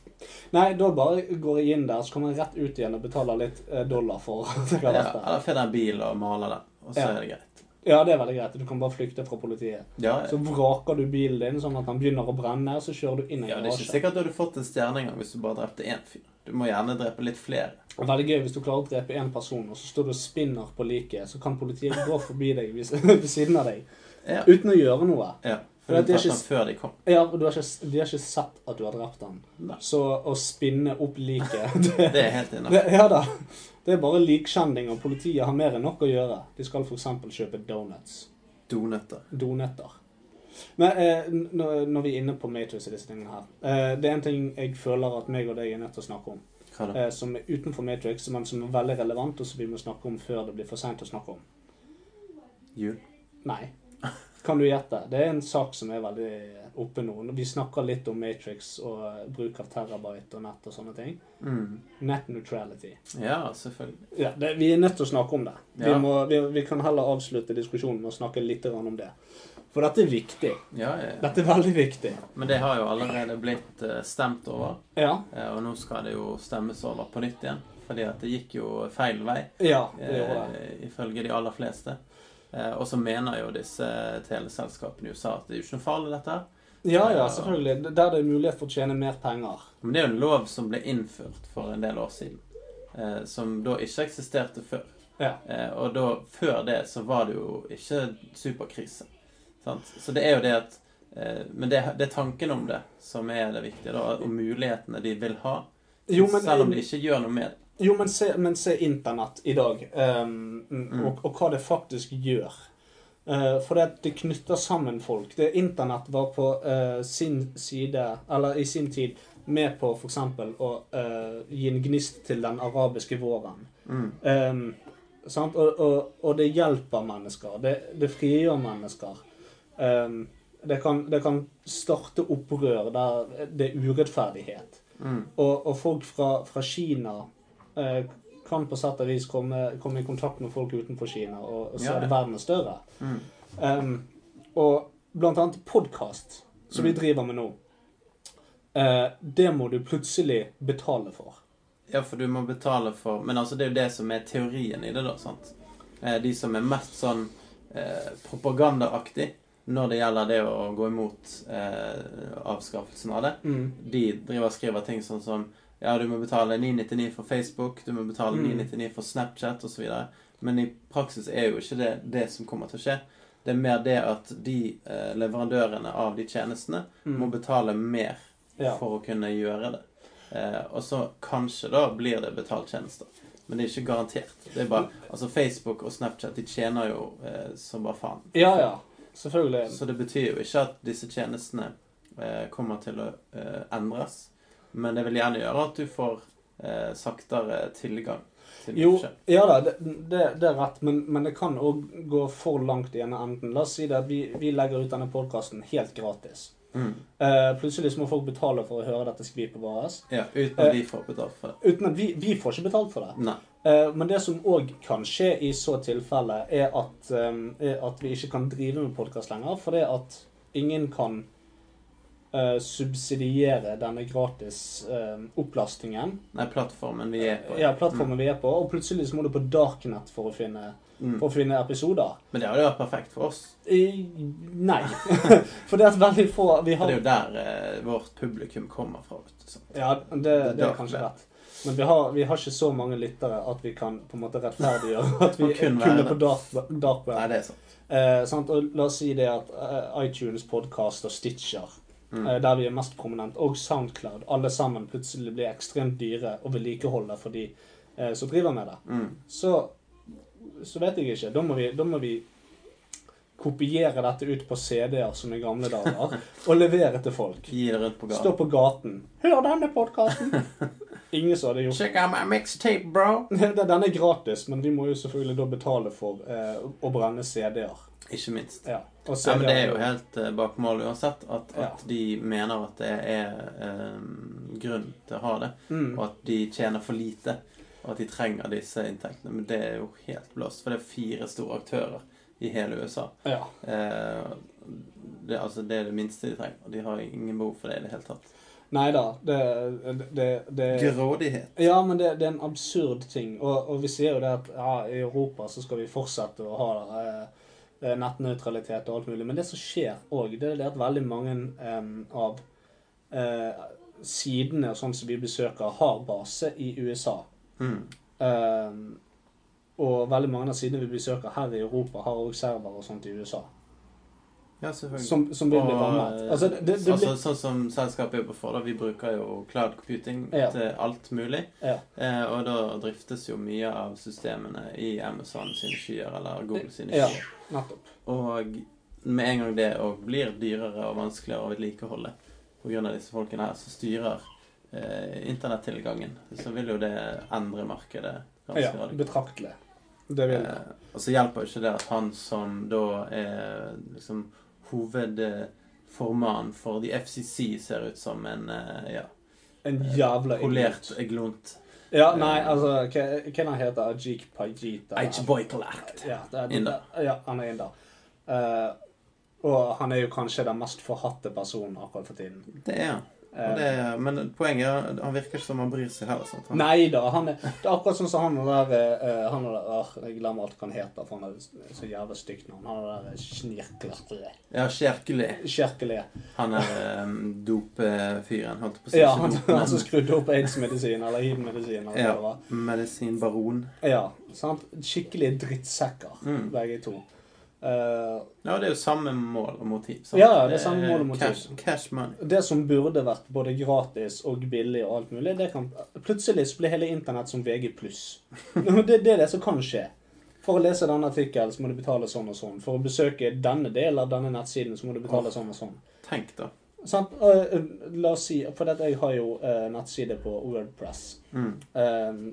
Nei, da bare går jeg inn der, så kommer jeg rett ut igjen og betaler litt eh, dollar for det. Ja, eller finner en bil og maler den, og så Ja. er det greit. Ja, det er veldig greit. Du kan bare flykte fra politiet. Ja, Så vraker du bilen din sånn at den begynner å brenne, så kjører du inn i ja, det er ikke garasje. sikkert du hadde fått en stjerne engang hvis du bare drepte én fyr. Du må gjerne drepe litt flere. Veldig gøy hvis du klarer å drepe én person, og så står du og spinner på liket, så kan politiet gå forbi deg ved siden av deg Ja. uten å gjøre noe. ja. For du tatt ikke- før de kom. Ja, og du har ikke, de har ikke sett at du har drept ham. Så å spinne opp liket det, Det er helt innafor. Ja da. Det er bare likkjending, og politiet har mer enn nok å gjøre. De skal f.eks. kjøpe donuts. Donutter. Donetter. Men eh, når vi er inne på Matrix og disse tingene her eh, Det er en ting jeg føler at meg og deg er nødt til å snakke om. Hva? Eh, som er utenfor Matrix, men som er veldig relevant, og som vi må snakke om før det blir for seint å snakke om. Jul? Nei. Kan du gjette? Det er en sak som er veldig oppe nå. Vi snakker litt om Matrix og eh, bruk av terabyte og nett og sånne ting. Mm. Net neutrality. Ja, selvfølgelig. Ja, det, vi er nødt til å snakke om det. Vi, må, vi, vi kan heller avslutte diskusjonen med å snakke litt om det. For dette er viktig. Ja, ja, ja. Dette er veldig viktig. Men det har jo allerede blitt eh, stemt over. Ja. eh, Og nå skal det jo stemmes over på nytt igjen. Fordi at det gikk jo feil vei, Ja, eh, ifølge de aller fleste. Eh, Og så mener jo disse teleselskapene i USA at det er jo ikke noe farlig, dette her. Ja, ja, selvfølgelig. Der det er mulighet for å tjene mer penger. Men det er jo en lov som ble innført for en del år siden. Eh, som da ikke eksisterte før. Ja. Eh, og da, før det, så var det jo ikke superkrise. Sant? Så det er jo det at eh, Men det, det er tanken om det som er det viktige, da. Og mulighetene de vil ha. Jo, men- selv om de ikke gjør noe med det. Jo, men se, men se internett i dag, um, Mm. og, og hva det faktisk gjør. Eh, for det, det knytter sammen folk. Det Internett var på eh, sin side, eller i sin tid, med på f.eks. å eh, gi en gnist til den arabiske våren. Mm. Um, sant? Og, og, og det hjelper mennesker. Det, det frigjør mennesker. Um, det kan, det kan starte opprør der det er urettferdighet. Mm. Og, og folk fra, fra Kina eh, kan på sett og vis komme, komme i kontakt med folk utenfor Kina, og, og så Ja, er det verden er større. Mm. Um, og blant annet podkast, som vi Mm. driver med nå, uh, det må du plutselig betale for. Ja, for du må betale for Men altså, det er jo det som er teorien i det, da. sant? Eh, De som er mest sånn eh, propagandaaktig når det gjelder det å gå imot eh, avskaffelsen av det, Mm. de driver og skriver ting sånn som Ja, du må betale 999 for Facebook, du må betale Mm. 999 for Snapchat osv. Men i praksis er jo ikke det det som kommer til å skje. Det er mer det at de eh, leverandørene av de tjenestene Mm. må betale mer Ja. for å kunne gjøre det. Eh, og så kanskje da blir det betaltjenester. Men det er ikke garantert. Det er bare, altså Facebook og Snapchat de tjener jo eh, som bare faen. ja, ja. Selvfølgelig. Så det betyr jo ikke at disse tjenestene eh, kommer til å eh, endres. Men det vil gjerne gjøre at du får eh, saktere tilgang til Jo, mye. ja da, det, det, det er rett, men, men det kan òg gå for langt i ene enden. La oss si det at vi, vi legger ut denne podkasten helt gratis. Mm. Eh, plutselig så må folk betale for å høre dette skvipet vårt. Ja, uten at Eh, vi får betalt for det. Uten at vi, vi får ikke betalt for det. Eh, men det som òg kan skje i så tilfelle, er at, eh, er at vi ikke kan drive med podkast lenger. Fordi at ingen kan eh, subsidiere denne gratis uh, opplastingen. Nei, plattformen vi er på. Ja, plattformen vi er på. Og plutselig så må du på Darknet for å finne, Mm. for å finne episoder. Men det hadde vært perfekt for oss. I, nei. for det er veldig få Vi har det er jo der eh, vårt publikum kommer fra. du. Ja, det, det er kanskje rett. Men vi har, vi har ikke så mange lyttere at vi kan på en måte rettferdiggjøre at vi kun kunne på dark, dark web. Nei, det er sant. Eh, sant? Og la oss si det at eh, iTunes, podcast og Stitcher, Mm. eh, der vi er mest prominent, og Soundcloud, alle sammen plutselig blir ekstremt dyre å vedlikeholde for de eh, som driver med det, Mm. så, så vet jeg ikke. Da må vi, da må vi kopiere dette ut på CD-er som i gamle dager, og levere til folk. Gi det rundt på Stå på gaten. Hør denne podkasten! Ingen som hadde gjort Check out my mixtape, bro! Den er gratis, men vi må jo selvfølgelig da betale for eh, å brenne CD-er. Ikke minst. Ja. Ja, men det er jo helt uh, bak mål uansett at, Ja. at de mener at det er eh, grunn til å ha det, mm. og at de tjener for lite, og at de trenger disse inntektene. Men det er jo helt blåst, for det er fire store aktører i hele USA. Ja. Eh, det, altså, det er det minste de trenger, og de har ingen behov for det i det hele tatt. Nei da, det, det, det Grådighet. Ja, men det, det er en absurd ting. Og, og vi sier jo det at ja, i Europa så skal vi fortsette å ha eh, nettnøytralitet og alt mulig. Men det som skjer òg, det er at veldig mange um, av uh, sidene og sånn som vi besøker, har base i USA. Mm. Um, og veldig mange av sidene vi besøker her i Europa, har òg server og sånt i USA. Ja. Som, som vil bli Og, rammet. eh, Altså, det, det, det altså, blir, sånn som selskapet jobber for, da, vi bruker jo cloud computing Ja. til alt mulig. ja. Eh, og da driftes jo mye av systemene i Amazon sine skyer, eller Google sine Ja. skyer. Nettopp. Og med en gang det òg blir dyrere og vanskeligere å vedlikeholde pga. disse folkene her som styrer eh, internettilgangen, så vil jo det endre markedet ganske Ja, radikalt. betraktelig. Det vil det. Eh, og så hjelper jo ikke det at han som da er liksom hovedformann for The FCC, ser ut som en eh, ja, En jævla polert glunt. Ja, nei, altså Hva han heter han? Ajik Pajita? Boycolakt. Ja, er, Inder. Ja, han er inder. Uh, og han er jo kanskje den mest forhatte personen akkurat for tiden. Det er han. Og Eh, det, men poenget er han virker ikke som han bryr seg heller. Sant? Han, Nei da, han er, det er akkurat sånn som han der han og der, åh, Jeg glemmer alt hva han heter, for han er så jævla stygt navn. Han er der Snirkler... Ja, Kjerkeli. Han er um, dopefyren. Holdt på å si Ja, han, han som skrudde opp aids-medisin, eller hiv-medisin, eller hva det ja, var. medisinbaron. Ja, sant? Skikkelige drittsekker, Mm. begge to. Eh, Ja, det er jo samme mål og motiv. sant? Ja, det er samme mål og motiv. Cash, cash money. det som burde vært både gratis og billig og alt mulig, det kan Plutselig så blir hele internett som VG+. Det, det er det som kan skje. For å lese denne artikkelen så må du betale sånn og sånn. For å besøke denne delen av denne nettsiden så må du betale sånn og sånn. Tenk, da. Eh, la oss si For dette, jeg har jo nettside på Wordpress Mm.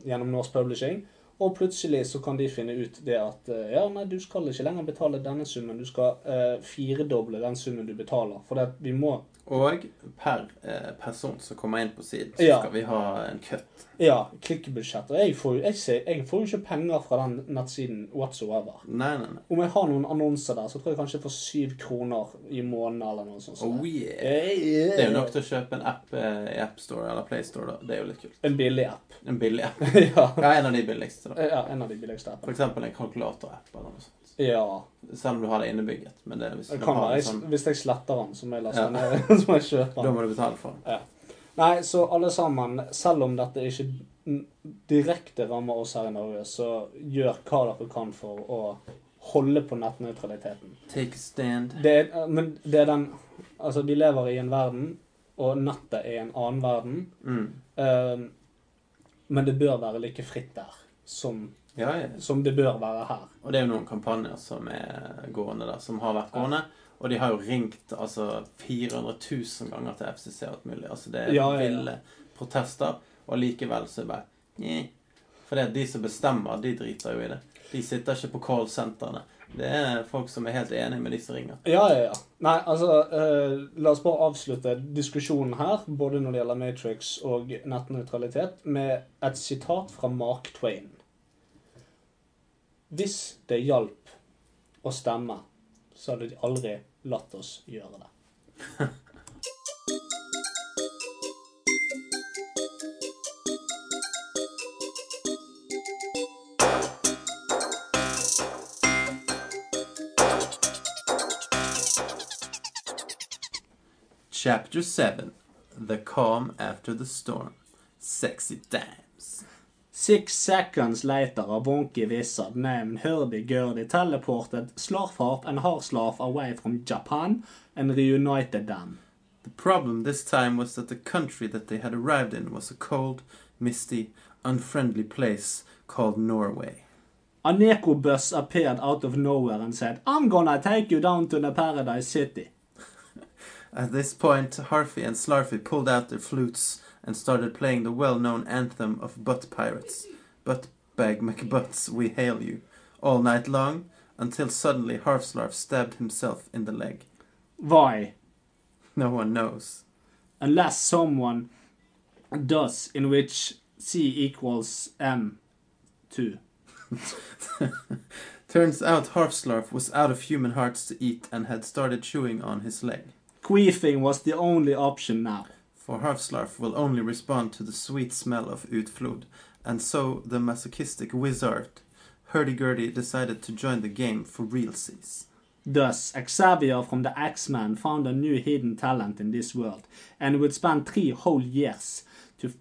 gjennom Norse Publishing. Og plutselig så kan de finne ut det at eh, ja, nei, du skal ikke lenger betale denne summen. Du skal eh, firedoble den summen du betaler. For det vi må Og per eh, person som kommer inn på siden, så Ja. skal vi ha en cut. Ja, klikkbudsjett. Og jeg får, jeg, ser, jeg får jo ikke penger fra den nettsiden whatsoever. Nei, nei, nei. Om jeg har noen annonser der, så tror jeg kanskje jeg får syv kroner i måneden eller noe sånt. Oh yeah. Eh, Det er jo nok til å kjøpe en app eh, i AppStore eller PlayStore. Det er jo litt kult. En billig app. En billig app. ja. Ja, en av de billigste, da. ja, en av de billigste For appene. eksempel en kalkulatorapp eller noe sånt. Ja. Selv om du har det innebygget. Men det hvis Det kan være, jeg, sånn, Hvis jeg sletter den, så må jeg laste Ja. den ned. Så må jeg kjøpe da må du betale for den. Nei, så alle sammen, selv om dette ikke direkte rammer oss her i Norge, så gjør hva dere kan for å holde på nettnøytraliteten. Take a stand. Det er, men det er den Altså, vi lever i en verden, og nettet er en annen verden. Mm. Uh, men det bør være like fritt der som, Ja, ja. som det bør være her. Og det er jo noen kampanjer som er gående der, som har vært gående. Og de har jo ringt altså 400 000 ganger til FCC alt mulig. Altså det er Ja, ville protester, og likevel så er det bare Nye. For det er de som bestemmer, de driter jo i det. De sitter ikke på callsentrene. Det er folk som er helt enige med de som ringer. Ja, ja, ja. Nei, altså eh, La oss bare avslutte diskusjonen her, både når det gjelder Matrix og nettnøytralitet, med et sitat fra Mark Twain. Hvis det hjalp å stemme, så hadde de aldri latt oss gjøre det. Chapter 7 The Calm After the Storm. Sexy Times. Six seconds later, a wonky wizard named Hurdy-Gurdy teleported Slarfarp and Harslarf away from Japan and reunited them. The problem this time was that the country that they had arrived in was a cold, misty, unfriendly place called Norway. A Neko bus appeared out of nowhere and said, I'm gonna take you down to the Paradise City. At this point, Harvey and Slarfy pulled out their flutes and started playing the well-known anthem of butt pirates, Buttbag McButts, we hail you, all night long, until suddenly Harfslarf stabbed himself in the leg. Why? No one knows. Unless someone does, in which C equals M 2. Turns out Harfslarf was out of human hearts to eat and had started chewing on his leg. Queefing was the only option now. For Harfslarf will only respond to the sweet smell of Utflod, and so the masochistic wizard Hurdy-Gurdy decided to join the game for realsies. Thus, Xavier from the X-Men found a new hidden talent in this world, and would spend three whole years to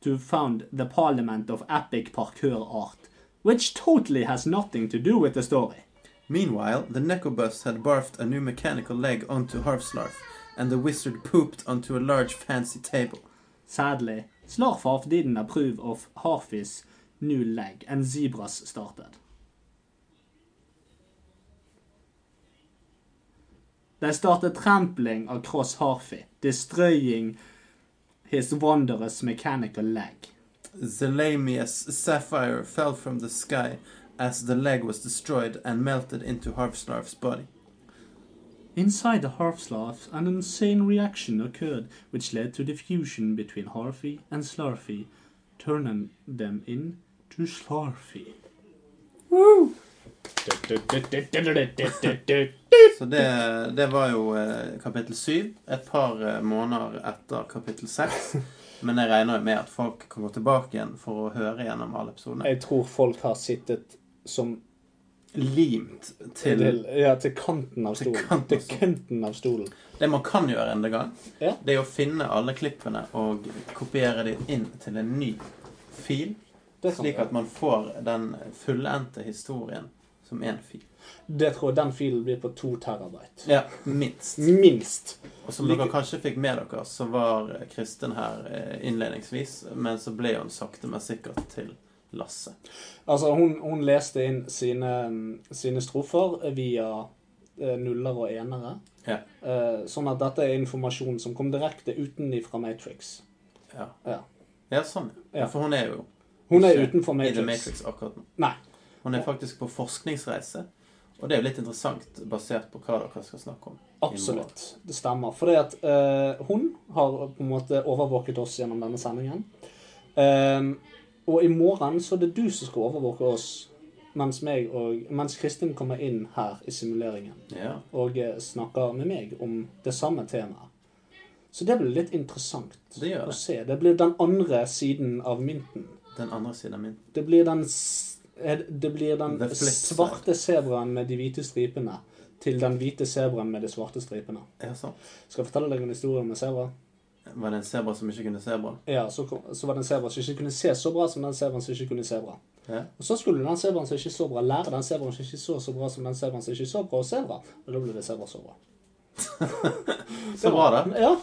to found the Parliament of Epic Parkour Art, which totally has nothing to do with the story. Meanwhile, the Necobus had barfed a new mechanical leg onto Harfslarf, and the wizard pooped onto a large fancy table. Sadly, Slarfarf didn't approve of Harfy's new leg, and Zebras started. They started trampling across Harfy, destroying his wondrous mechanical leg. Zelamius Sapphire fell from the sky as the leg was destroyed and melted into Harfslarf's body. Inside the Harfslav, an insane reaction occurred, which led to the fusion between Harfy and Slarfy, turning them into Slarfy. Så det, det var jo eh, kapittel syv, et par eh, måneder etter kapittel seks. Men jeg regner jo med at folk kommer tilbake igjen for å høre gjennom alle episodene. Jeg tror folk har sittet som Limt til til, ja, til kanten av Til stolen. kanten Til kanten av stolen. Det man kan gjøre en gang, Ja. det er å finne alle klippene og kopiere dem inn til en ny fil, slik at man får den fullendte historien som én fil. det tror jeg den filen blir på to terabyte. Ja, minst. Minst. Og som dere kanskje fikk med dere, så var Kristin her eh, innledningsvis, men så ble hun sakte, men sikkert til Lasse. Altså, hun, hun leste inn sine, sine strofer via eh, nuller og enere. Ja. Eh, sånn at dette er informasjon som kom direkte utenfra Matrix. Ja, Ja. ja sånn. Ja. For hun er jo Hun er utenfor Matrix. Matrix akkurat nå. Nei. Hun er faktisk på forskningsreise, og det er jo litt interessant basert på hva dere skal snakke om. Absolutt. Det stemmer. Fordi at uh, hun har på en måte overvåket oss gjennom denne sendingen. Ehm, og i morgen så er det du som skal overvåke oss, mens, og, mens Kristin kommer inn her i simuleringen Ja. og eh, snakker med meg om det samme temaet. Så det blir litt interessant Det gjør å se. Det blir den andre siden av mynten. Den andre siden av mynten. Det blir den, eh, det blir den svarte sebraen med de hvite stripene til den hvite sebraen med de svarte stripene. Ja. Skal jeg fortelle deg en historie om en sebra? Var det en sebra som ikke kunne se bra? Ja, så, kom, så var det en sebra som ikke kunne se så bra som den sebraen som ikke kunne se bra. Ja. Og så skulle den sebraen som ikke så bra, lære den sebraen som ikke så så bra som den sebraen som ikke så bra, å se bra. Og da ble det sebra så bra. Så bra, da. Ja.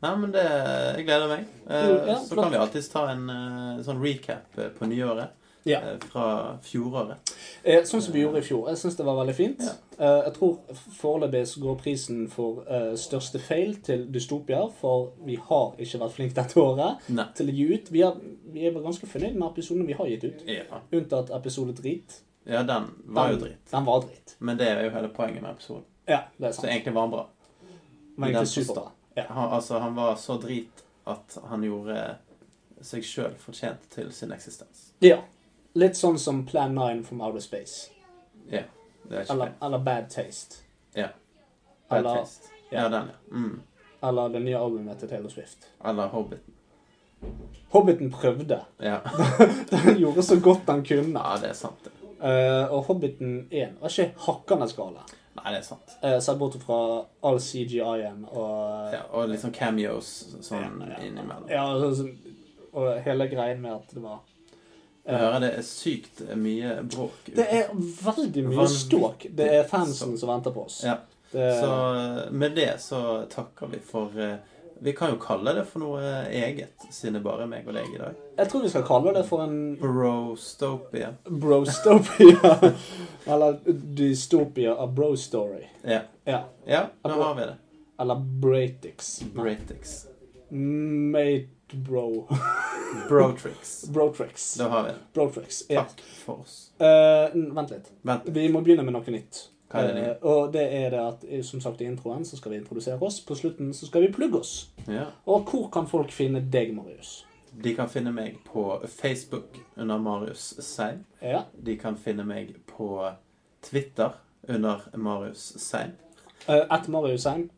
Nei, men det Jeg gleder meg. Eh, ja, så kan vi alltids ta en uh, sånn recap eh, på nyåret ja. eh, fra fjoråret. Eh, sånn som vi gjorde i fjor. Jeg syns det var veldig fint. Ja. Eh, jeg tror foreløpig så går prisen for eh, største feil til Dystopia, for vi har ikke vært flinke dette året Nei. til å gi ut. Vi, har, vi er ganske fornøyd med episodene vi har gitt ut, Ja. unntatt episode drit. ja, den var jo drit. Den var drit. Men det er jo hele poenget med episoden. Ja, det er Så egentlig var han bra. Men den egentlig superbra. Ja. Han, altså, han var så drit at han gjorde seg sjøl fortjent til sin eksistens. ja. Litt sånn som Plan 9 from Outer Space. Ja. Det er ikke Eller, feil. eller Bad Taste. Ja. Bad Eller, taste. Ja, den, ja. Mm. eller det nye albumet til Taylor Swift. Eller Hobbiten. Hobbiten prøvde. Ja. Den gjorde så godt den kunne. ja, det er sant, det. Eh, og Hobbiten 1 var ikke hakkende skala. Nei, det er sant. Uh, Sett bort fra all CGI-en og Ja, og sånn cameos sånn innimellom. Ja, altså, og hele greien med at det var Jeg hører det er sykt mye bråk. Det er veldig mye ståk. Det er fansen som venter på oss. Ja, Det, Så med det så takker vi for eh, Vi kan jo kalle det for noe eget, siden det bare er meg og deg i dag. jeg tror vi skal kalle det for en Brostopia. brostopia. Eller dystopia av bro-story. Ja. Ja. ja, da har vi det. Eller Bratix. Bratix. Mate bro. Brotrix. Brotrix. Da har vi det. Brotrix. Ja. Takk for oss. Eh, vent litt. Vent. Vi må begynne med noe nytt. Hva er det nye? Eh, og det er det at eh, som sagt i introen så skal vi introdusere oss. På slutten så skal vi plugge oss. Ja. Og hvor kan folk finne deg, Marius? De kan finne meg på Facebook under Marius Seim. Ja. De kan finne meg på Twitter under Marius Seim. Uh, At Marius Sein.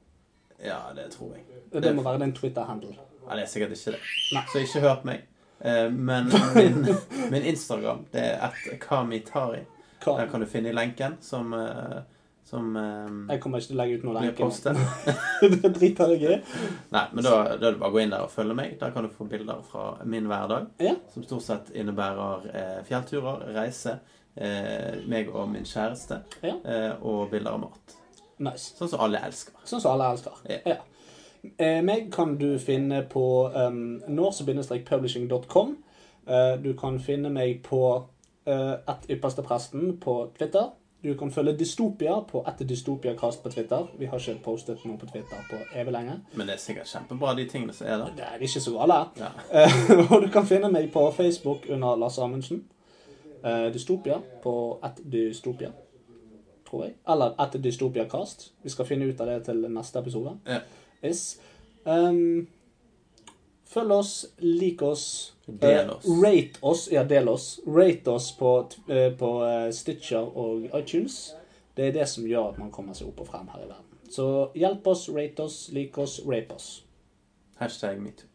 Ja, det tror jeg. Det må være din Twitter-handle. Ja, det er sikkert ikke det. Nei. Så ikke hør på meg. Eh, Men min, min Instagram det er at kamitari. Kam. Der kan du finne lenken som, eh, som eh, Jeg kommer ikke til å legge ut noen lenke. det driter jeg i. Nei, men da, da er det bare å gå inn der og følge meg. Der kan du få bilder fra min hverdag. Ja. Som stort sett innebærer eh, fjellturer, reise, eh, meg og min kjæreste. Ja. Eh, og bilder av mat. Nice. Sånn som alle elsker. Sånn som alle elsker. Ja. Ja. Eh, meg kan du finne på um, norse-publishing.com. Uh, du kan finne meg på uh, ypperste ypperstepresten på Twitter. Du kan følge Dystopia på ett dystopiakast på Twitter. Vi har ikke postet noe på Twitter på evig lenge. Men det er sikkert kjempebra, de tingene som er der. Det er ikke så gale. Ja. Uh, og du kan finne meg på Facebook under Lars Amundsen. Uh, Dystopia på ett dystopia, tror jeg. Eller ett dystopiakast. Vi skal finne ut av det til neste episode. Ja. Is. Um, følg oss, lik oss. Del oss. Uh, rate oss. Ja, del oss. Rate oss på, eh, på eh, Stitcher og iTunes. Det er det som gjør at man kommer seg opp og frem her i verden. Så hjelp oss, rate oss, lik oss, rape oss. Hashtag metoo.